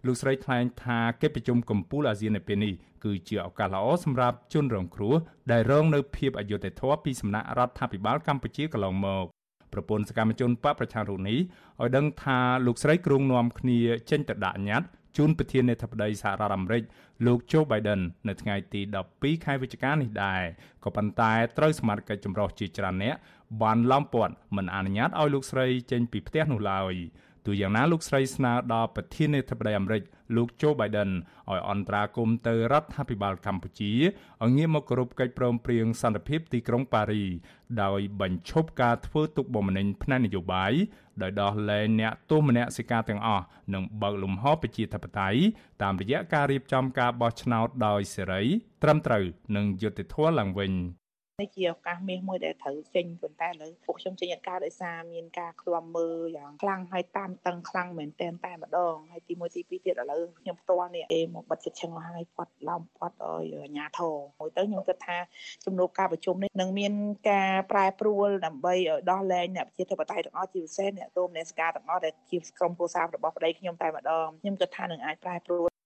Q: លោកស្រីថ្លែងថាកិច្ចប្រជុំកំពូលអាស៊ាននៅពេលនេះគឺជាឱកាសល្អសម្រាប់ជនរងគ្រោះដែលរងនៅភាពអយុត្តិធម៌ពីសំណាក់រដ្ឋាភិបាលកម្ពុជាកន្លងមកប្រពន្ធសកម្មជនបកប្រជារូបនេះឲ្យដឹងថាលោកស្រីគ្រងនាំគ្នាចេញទៅដាក់ញត្តិ ជូនប្រធានាធិបតីសហរដ្ឋអាមេរិកលោក Joe Biden នៅថ្ងៃទី12ខែវិច្ឆិកានេះដែរក៏ប៉ុន្តែត្រូវសមាជិកចម្រុះជាច្រើនអ្នកបានឡោមព័ទ្ធមិនអនុញ្ញាតឲ្យលោកស្រីចេញពីផ្ទះនោះឡើយ ទោះយ៉ាងណាលោកស្រីស្នើដល់ប្រធានាធិបតីអាមេរិកលោក Joe Biden ឲ្យអន្តរាគមន៍ទៅរដ្ឋាភិបាលកម្ពុជាឲ្យងាកមកគោរពកិច្ចព្រមព្រៀងសន្តិភាពទីក្រុងប៉ារីដោយបញ្ឈប់ការធ្វើទុកបុកម្នេញផ្នែកនយោបាយដោយដោះលែងអ្នកទោសមនសិការទាំងអស់និងបើកលំហប្រជាធិបតេយ្យតាមរយៈការរៀបចំការបោះឆ្នោតដោយសេរីត្រឹមត្រូវនិងយុត្តិធម៌ឡើងវិញ
S: នេះជាឱកាសមាសមួយដែលត្រូវចេញប៉ុន្តែឥឡូវពួកខ្ញុំចេញអត់ការដោយសារមានការឃ្លាំមើលយ៉ាងខ្លាំងហើយតាមតឹងខ្លាំងមែនតែនតែម្ដងហើយទី1ទី2ទៀតឥឡូវខ្ញុំផ្ទាល់នេះគេមកបិទចិត្តឈឹងមកហើយគាត់ឡោមគាត់ឲ្យអាញាធរមួយទៅខ្ញុំគិតថាជំនួបការប្រជុំនេះនឹងមានការប្រែប្រួលដើម្បីឲ្យដោះលែងអ្នកប្រជាធិបតេយ្យទាំងអស់ជាពិសេសអ្នកទោមអ្នកសការទាំងអស់ដែលជាក្រុមគ្រួសាររបស់ប្តីខ្ញុំតែម្ដងខ្ញុំគិតថានឹងអាចប្រែប្រួល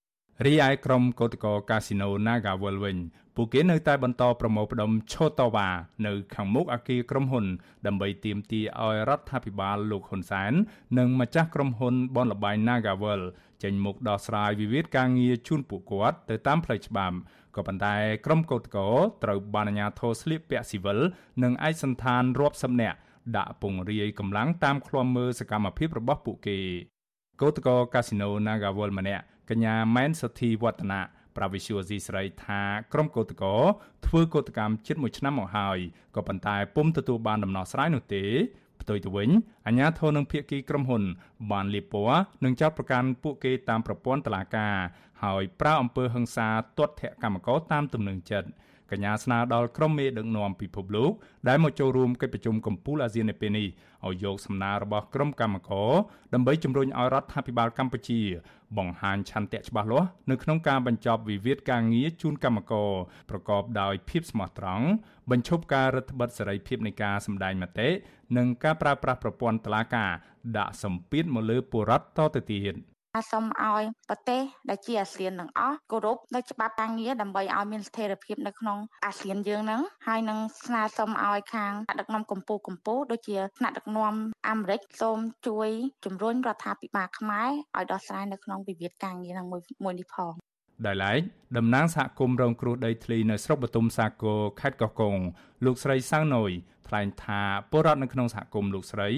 Q: រីឯក្រុមកោតក្រកាស៊ីណូ Nagawal វិញពួកគេនៅតែបន្តប្រមូលផ្ដុំឈោតវ៉ានៅខាងមុខអគារក្រុមហ៊ុន ដើម្បីទាមទារឲ្យរដ្ឋាភិបាលលោកហ៊ុនសែននិងម្ចាស់ក្រុមហ៊ុនបនលបែង Nagawal ចេញមុខដោះស្រាយវិវាទការងារជូនពួកគាត់ទៅតាមផ្លូវច្បាប់ក៏ប៉ុន្តែក្រុមកោតក្រត្រូវបានអាជ្ញាធរស្លៀកពាក់ស៊ីវិលនិងឯកសន្តានរាប់សិបនាក់ដាក់ពង្រាយកម្លាំងតាមឃ្លាំមើលសកម្មភាពរបស់ពួកគេកោតក្រកាស៊ីណូ Nagawal ម្នាក់ កញ្ញាម៉ែនសុធីវឌ្ឍនាប្រាវិសុយស៊ីស្រីថាក្រុមកោតកោធ្វើកោតកម្មជិត1ឆ្នាំមកហើយក៏ប៉ុន្តែពុំទទួលបានដំណោះស្រាយនោះទេផ្ទុយទៅវិញអាជ្ញាធរនឹងភៀកគីក្រុមហ៊ុន បានលៀបពណ៌និងចោទប្រកាន់ពួកគេតាមប្រព័ន្ធតុលាការ ហើយប្រើអំពើហិង្សាទាត់ធាក់កម្មករតាមទំនឹងចិត្ត កញ្ញាស្នើដល់ក្រុមមេដឹកនាំពិភពលោកដែលមកចូលរួមកិច្ចប្រជុំកំពូលអាស៊ាននៅពេលនេះឲ្យយកសំណើរបស់ក្រុមកម្មករដើម្បីជំរុញឲ្យរដ្ឋាភិបាលកម្ពុជា បង្ហាញឆន្ទៈច្បាស់លាស់នៅក្នុងការបញ្ចប់វិវាទការងារជូនកម្មករប្រកបដោយភាពស្មោះត្រង់បញ្ឈប់ការរដ្ឋបិទសេរីភាពនៃការសម្ដែងមតិនិងការប្រើប្រាស់ប្រព័ន្ធតុលាការដាក់សម្ពាធមកលើពលរដ្ឋតទៅទៀត។
T: សូមឲ្យប្រទេសដែលជាអាស៊ានទាំងអស់គោរពនៅច្បាប់ការងារដើម្បីឲ្យមានស្ថិរភាពនៅក្នុងអាស៊ានយើងហ្នឹងហើយនឹងស្នើសុំឲ្យខាងដឹកនាំកម្ពុជាកម្ពុជាដូចជាថ្នាក់ដឹកនាំអាមេរិកសូមជួយជំរុញរដ្ឋាភិបាលខ្មែរឲ្យដោះស្រាយនៅក្នុងវិវាទការងារហ្នឹងមួយមួយនេះផង
Q: ដោយឡែកតំណាងសហគមន៍រងគ្រោះដីធ្លីនៅស្រុកបទុមសាគរខេត្តកោះកុងលោកស្រីសាវណយថ្លែងថាពលរដ្ឋនៅក្នុងសហគមន៍លោកស្រី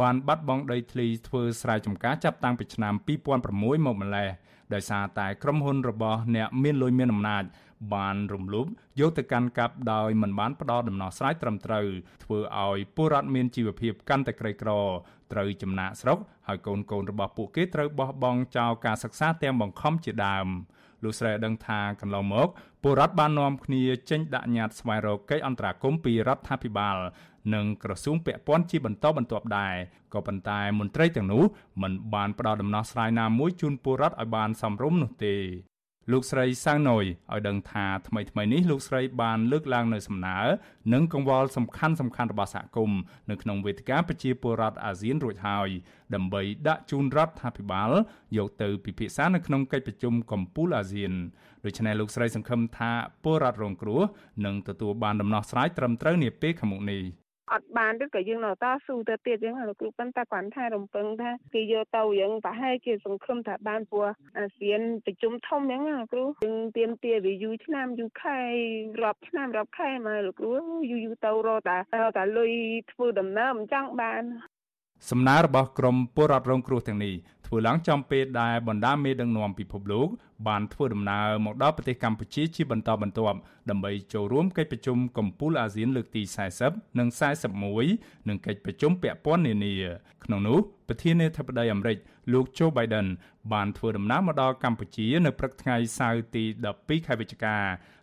Q: បានបាត់បង់ដីធ្លីធ្វើស្រែចម្ការចាប់តាំងពីឆ្នាំ2006មកម្លេះដោយសារតែក្រុមហ៊ុនរបស់អ្នកមានលុយមានអំណាចបានរំលោភយកទៅកាន់កាប់ដោយមិនបានផ្ដល់ដំណោះស្រាយត្រឹមត្រូវធ្វើឲ្យពលរដ្ឋមានជីវភាពកាន់តែក្រីក្រត្រូវចំណាក់ស្រុកហើយកូនកូនរបស់ពួកគេត្រូវបោះបង់ចោលការសិក្សាទាំងបង្ខំជាដើម។ លោកស្រីដឹងថាកន្លងមកពលរដ្ឋបាននាំគ្នាចេញដាក់ញត្តិស្វែងរកកិច្ចអន្តរាគមន៍ពីរដ្ឋាភិបាលនិងក្រសួងពាក់ព័ន្ធជាបន្តបន្ទាប់ដែរក៏ប៉ុន្តែមន្ត្រីទាំងនោះមិនបានផ្ដល់ដំណោះស្រាយណាមួយជូនពលរដ្ឋឲ្យបានសមរម្យនោះទេ លោកស្រីសាំងណយឲ្យដឹងថាថ្មីថ្មីនេះលោកស្រីបានលើកឡើងនៅសំណើនិងកង្វល់សំខាន់សំខាន់របស់សហគមន៍នៅក្នុងវេទិកាប្រជាពលរដ្ឋអាស៊ានរួចហើយដើម្បីដាក់ជូនរដ្ឋាភិបាលយកទៅពិភាក្សានៅក្នុងកិច្ចប្រជុំកំពូលអាស៊ានដូច្នេះលោកស្រីសង្ឃឹមថាពលរដ្ឋរងគ្រោះនឹងទទួលបានដំណោះស្រាយត្រឹមត្រូវនាពេលខាងមុខនេះ
U: អត់បានឬក៏យើងនៅតស៊ូទៅទៀតអញ្ចឹងលោកគ្រូប៉ុន្តែគាត់ថារំពឹងថាគេយកទៅយើងប្រហែលជាសង្ឃឹមថាបានព្រោះអាស៊ានប្រជុំធំអញ្ចឹងលោកគ្រូយើងទៀមទាវាយូរឆ្នាំយូរខែរាប់ឆ្នាំរាប់ខែមកលោកគ្រូយូរយូរទៅរកតែរកតែលុយធ្វើដំណើរមិនចង់បាន
Q: សំណើរបស់ក្រមពលរដ្ឋរងគ្រោះទាំងនេះ ធ្វើឡើងចំពេលដែលបណ្ដាមេដឹកនាំពិភពលោកបានធ្វើដំណើរមកដល់ប្រទេសកម្ពុជាជាបន្តបន្ទាប់ដើម្បីចូលរួមកិច្ចប្រជុំកំពូលអាស៊ានលើកទី40និង41និងកិច្ចប្រជុំពាក់ព័ន្ធនានាក្នុងនោះប្រធានាធិបតីអាមេរិកលោក Joe Biden បានធ្វើដំណើរមកដល់កម្ពុជានៅព្រឹកថ្ងៃសៅរ៍ទី12ខែវិច្ឆិកា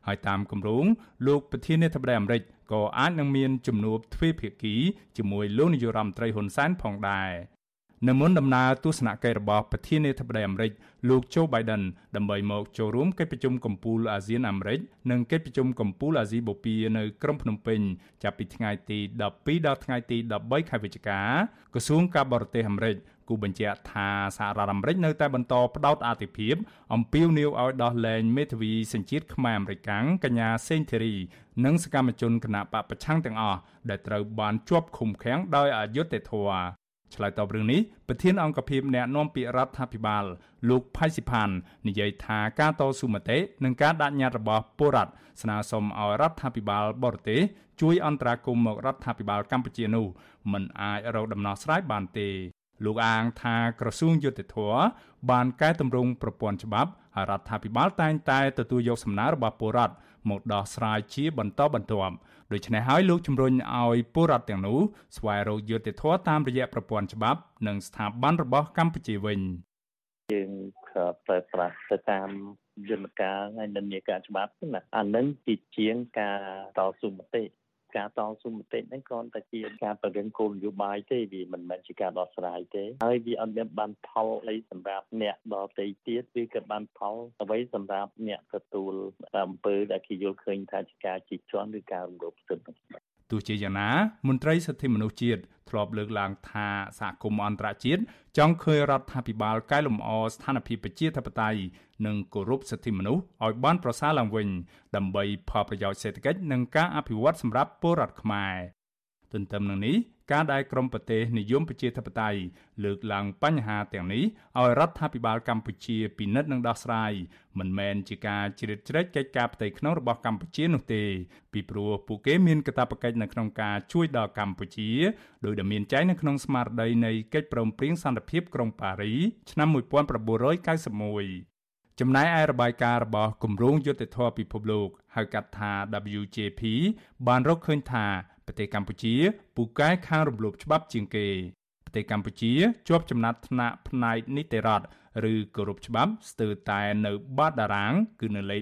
Q: ហើយតាមគម្រោងលោកប្រធានាធិបតីអាមេរិកក៏អាចនឹងមានជំនួបទ្វេភាគីជាមួយលោកនាយរដ្ឋមន្ត្រីហ៊ុនសែនផងដែរ នៅមុនដំណើរទស្សនកិច្ចរបស់ប្រធានាធិបតីអាមេរិកលោក Joe Biden ដើម្បីមកចូលរួមកិច្ចប្រជុំកំពូលអាស៊ានអាមេរិកនិងកិច្ចប្រជុំកំពូលអាស៊ីបូព៌ានៅក្រុងភ្នំពេញចាប់ពីថ្ងៃទី12ដល់ថ្ងៃទី13ខែវិច្ឆិកាក្រសួងការបរទេសអាមេរិកគូបញ្ជាក់ថាសហរដ្ឋអាមេរិកនៅតែបន្តផ្ដោតអាទិភាពអំពាវនាវឲ្យដោះលែងមេធាវីសញ្ជាតិខ្មែរអាមេរិកាំងកញ្ញាសេងធីរីនិងសកម្មជនគណៈបកប្រឆាំងទាំងអស់ដែលត្រូវបានជាប់ឃុំឃាំងដោយអយុត្តិធម៌ ឆ្លើយតបរឿងនេះប្រធានអង្គភិបអ្នកណែនាំពាក្យរដ្ឋាភិបាល លោកផៃស៊ីផាននិយាយថាការតស៊ូមតិនិងការដាក់ញត្តិរបស់ពលរដ្ឋស្នើសុំឲ្យរដ្ឋាភិបាលបរទេសជួយអន្តរាគមន៍មករដ្ឋាភិបាលកម្ពុជានោះមិនអាចរកដំណោះស្រាយបានទេលោកអាងថាក្រសួងយុតិធធបានកែតម្រង់ប្រព័ន្ធច្បាប់ ហើយរដ្ឋាភិបាលតែងតែទទួលយកសំណើរបស់ពលរដ្ឋមកដោះស្រាយជាបន្តបន្ទាប់ដូច្នេះហើយលោកជំរុញឲ្យពលរដ្ឋទាំងនោះស្វែងរកយុត្តិធម៌តាមរយៈប្រព័ន្ធច្បាប់ និងស្ថាប័នរបស់កម្ពុជាវិញ
V: យើងប្រើប្រាស់ទៅតាមយន្តការហើយនិន្នាការច្បាប់ណាអានឹងជាជាងការតស៊ូមតិ ការតស៊ូមតិហ្នឹងគ្រាន់តែជាការបង្រៀនគោលនយោបាយទេវាមិនមែនជាការដោះស្រាយទេហើយវាអត់មានបានផលអីសម្រាប់អ្នកដទៃទៀតវាក៏បានផលអ្វីសម្រាប់អ្នកទទួលអំពើដែលគេយល់ឃើញថាជាការជិះជាន់ឬការរំលោភសិទ្ធិ
Q: ទោះជាយ៉ាងណាមន្ត្រីសិទ្ធិមនុស្សជាតិធ្លាប់លើកឡើងថាសហគមន៍អន្តរជាតិចង់ឃើញរដ្ឋាភិបាលកែលម្អស្ថានភាពប្រជាធិបតេយ្យនិងគោរពសិទ្ធិមនុស្សឲ្យបានប្រសើរឡើងវិញដើម្បីផលប្រយោជន៍សេដ្ឋកិច្ចនិងការអភិវឌ្ឍសម្រាប់ពលរដ្ឋខ្មែរទន្ទឹមនឹងនេះ ការដែលក្រមប្រទេសនិយមប្រជាធិបតេយ្យលើកឡើងបញ្ហាទាំងនេះឲ្យរដ្ឋាភិបាលកម្ពុជាពិនិត្យនិងដោះស្រាយមិនមែនជាការជ្រៀតជ្រែកកិច្ចការផ្ទៃក្នុងរបស់កម្ពុជានោះទេ ពីព្រោះពួកគេមានកាតព្វកិច្ចនៅក្នុងការជួយដល់កម្ពុជាដោយដែលមានចែងនៅក្នុងស្មារតីនៃកិច្ចព្រមព្រៀងសន្តិភាពក្រុងប៉ារីឆ្នាំ1991ចំណែកឯរបាយការណ៍របស់គម្រោងយុត្តិធម៌ពិភពលោកហៅកាត់ថា WJP បានរកឃើញថា ប្រទេសកម្ពុជាពូកែខាងរំលោភច្បាប់ជាងគេប្រទេសកម្ពុជាជាប់ចំណាត់ថ្នាក់ផ្នែកនីតិរដ្ឋឬគោរពច្បាប់ស្ទើរតែនៅបាតតារាង គឺនៅលេខ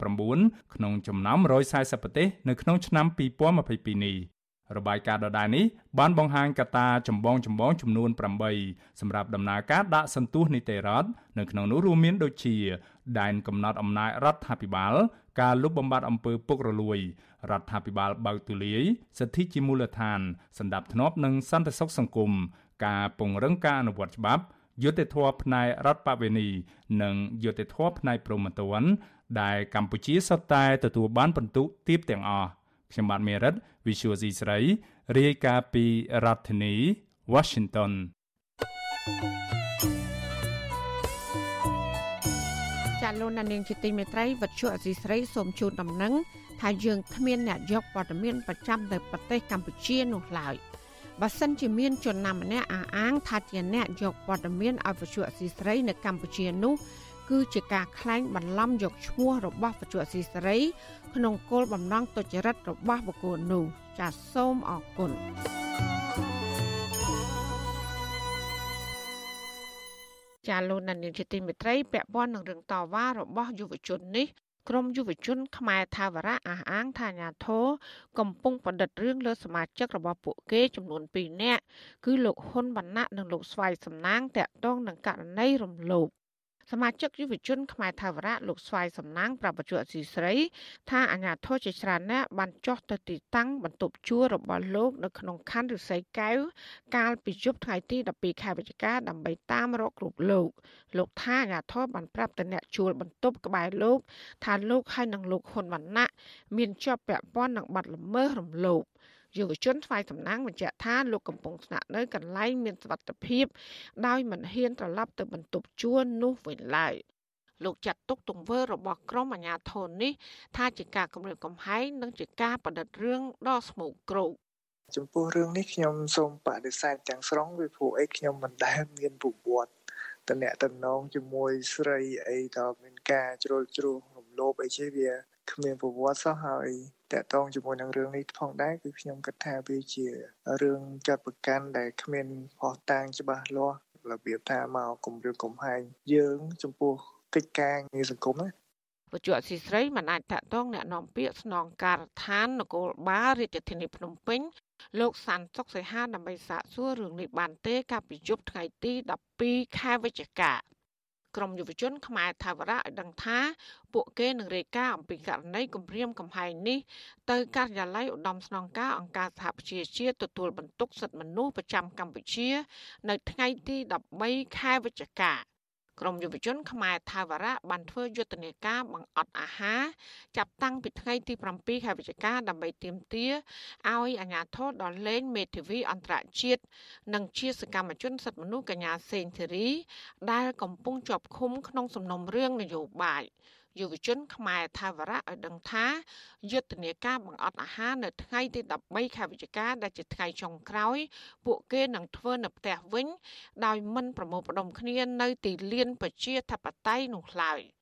Q: 139ក្នុងចំណោម140ប្រទេសនៅក្នុងឆ្នាំ2022នេះរបាយការណ៍ដដែលនេះបានបង្ហាញកត្តាចម្បងចម្បងចំនួន8សម្រាប់ដំណើរការដាក់សន្ទុះនីតិរដ្ឋនៅក្នុងនោះរួមមានដូចជា ដែនកំណត់អំណាចរដ្ឋាភិបាល ការលុបបំបាត់អំពើពុករលួយ រដ្ឋាភិបាលបើកទូលាយសិទ្ធិជាមូលដ្ឋានសម្ដាប់ធ្នាប់និងសន្តិសុខសង្គមការពង្រឹងការអនុវត្តច្បាប់យុត្តិធម៌ផ្នែករដ្ឋបវេនី និងយុត្តិធម៌ផ្នែកព្រហ្មទណ្ឌដែលកម្ពុជាសុទ្ធតែទទួលបានពិន្ទុទាបទាំងអស់ខ្ញុំបាទមេរិត Visual C ស្រីរាយការណ៍ពីរដ្ឋធានី Washington
D: ចាលោកនាងជាទីមេត្រីវັດជុអសីស្រីសូមជូនដំណឹង ថាយើងគ្មានអ្នកយកព័ត៌មានប្រចាំទៅប្រទេសកម្ពុជានោះឡើយបើសិនជាមានជនណាម្នាក់អះអាងថាជាអ្នកយកព័ត៌មានឲ្យវិទ្យុអសីស្រីនៅកម្ពុជានោះគឺជាការក្លែងបន្លំយកឈ្មោះរបស់វិទ្យុអសីស្រី ក្នុងគោលបំណងទុច្ចរិតរបស់បុគ្គលនោះចាសសូមអរគុណចាលោកនានីជាទីមេត្រីពាក់ព័ន្ធនឹងរឿងតវ៉ារបស់យុវជននេះ ក្រមយុវជនខ្មែរថាវរៈអះអាងថាអាញាធរកំពុងបណ្ឌិតរឿងលើសមាជិករបស់ពួកគេចំនួន2នាក់គឺលោកហ៊ុនវណ្ណៈនិងលោកស្វាយសំណាងតាក់ទងនឹងករណីរំលោភ សមាជិកយុវជនខ្មែរថាវរៈលោកស្វាយសំណាងប្រាប់បច្ចុប្បន្នស៊ីស្រី ថាអាញាធរជាច្រើនអ្នកបានចោះទៅទីតាំងបន្ទប់ជួលរបស់លោកនៅក្នុងខណ្ឌរិស័យកែវកាលពីយប់ថ្ងៃទី12ខែវិច្ឆិកាដើម្បីតាមរករូបលោក លោកថាអាញាធរបានប្រាប់ទៅអ្នកជួលបន្ទប់ក្បែរលោក ថាលោកហើយនឹងលោកហ៊ុនវណ្ណៈមានជាប់ពាក់ព័ន្ធនឹងបទល្មើសរំលោភ យុវជនថ្វាយតំណាងបញ្ជាក់ថាលោកកំពុងស្នាក់នៅកន្លែងមានសុវត្ថិភាព ដោយមិនហ៊ានត្រឡប់ទៅបន្ទប់ជួលនោះវិញឡើយលោកចាត់ទុកទង្វើរបស់ក្រុមអាជ្ញាធរនេះថាជាការគំរាមកំហែងនិងជាការបដិទ្ធរឿងដ៏ស្មោកគ្រោក
W: ចំពោះរឿងនេះខ្ញុំសូមបដិសេធទាំងស្រុងពីព្រោះអីខ្ញុំមិនដែលមានប្រវត្តិតំណែងតំណងជាមួយស្រីអីដល់មានការជ្រុលជ្រួសរំលោភអីជាវា គ្មានប្រវត្តិសោះហើយតកតងជាមួយនឹងរឿងនេះផងដែរគឺខ្ញុំគិតថាវាជារឿងចាត់ប្រកាន់ដែលគ្មានផុសតាងច្បាស់លាស់របៀបថាមកគម្រាមកំហែងយើងចំពោះកិច្ចការងារសង្គមណា
D: វជុអសីស្រីមិនអាចតកតងแนะនាំពាក្យស្នងការដ្ឋាននគរបាលរាជធានីភ្នំពេញលោកសាន់សុកសីហាដើម្បីសាកសួររឿងនេះបានទេកាលពីយប់ថ្ងៃទី12ខែវិច្ឆិកា ក្រមយុវជនខ្មែរថាវរៈឲ្យដឹងថាពួកគេនឹងរាយការណ៍អំពីករណីគម្រាមកំហែងនេះទៅការិយាល័យឧត្តមស្នងការអង្គការសហប្រជាជាតិទទួលបន្ទុកសិទ្ធិមនុស្សប្រចាំកម្ពុជា នៅថ្ងៃទី13ខែវិច្ឆិកា ក្រមយុវជនខ្មែរថាវរៈបានធ្វើយុទ្ធនាការបង្អត់អាហារចាប់តាំងពីថ្ងៃទី7ខែវិច្ឆិកាដើម្បីទាមទារឲ្យអាជ្ញាធរដល់លេងមេធាវីអន្តរជាតិនិងជាសកម្មជនសិទ្ធិមនុស្សកញ្ញាសេងធីរីដែលកំពុងជាប់ឃុំក្នុងសំណុំរឿងនយោបាយ យុវជនខ្មែរថាវរៈឲ្យដឹងថាយុទ្ធនាការបង្អត់អាហារនៅថ្ងៃទី13ខែវិច្ឆិកាដែលជាថ្ងៃចុងក្រោយ ពួកគេនឹងធ្វើនៅផ្ទះវិញ ដោយមិនប្រមូលផ្ដុំគ្នានៅទីលានប្រជាធិបតេយ្យនោះឡើយ។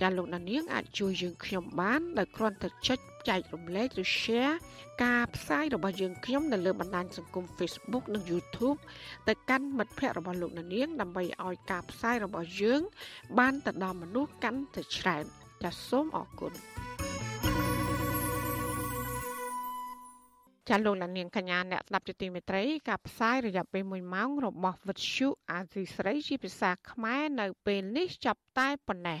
D: ចាលោកណានៀងអាចជួយយើងខ្ញុំបានដោយគ្រាន់តែចុចចែករំលែកឬ share ការផ្សាយរបស់យើងខ្ញុំនៅលើបណ្ដាញសង្គម Facebook និង YouTube ទៅកាន់មិត្តភ័ក្តិរបស់លោកណានៀងដើម្បីឲ្យការផ្សាយរបស់យើង បានទៅដល់មនុស្សកាន់តែច្រើនចាសសូមអរគុណចាលោកលាននាងកញ្ញាអ្នកស្ដាប់ជាទីមេត្រីការផ្សាយរយៈពេល1ម៉ោងរបស់វិទ្យុអាស៊ីស្រីជាភាសាខ្មែរនៅពេលនេះចាប់តែប៉ុណ្ណេះ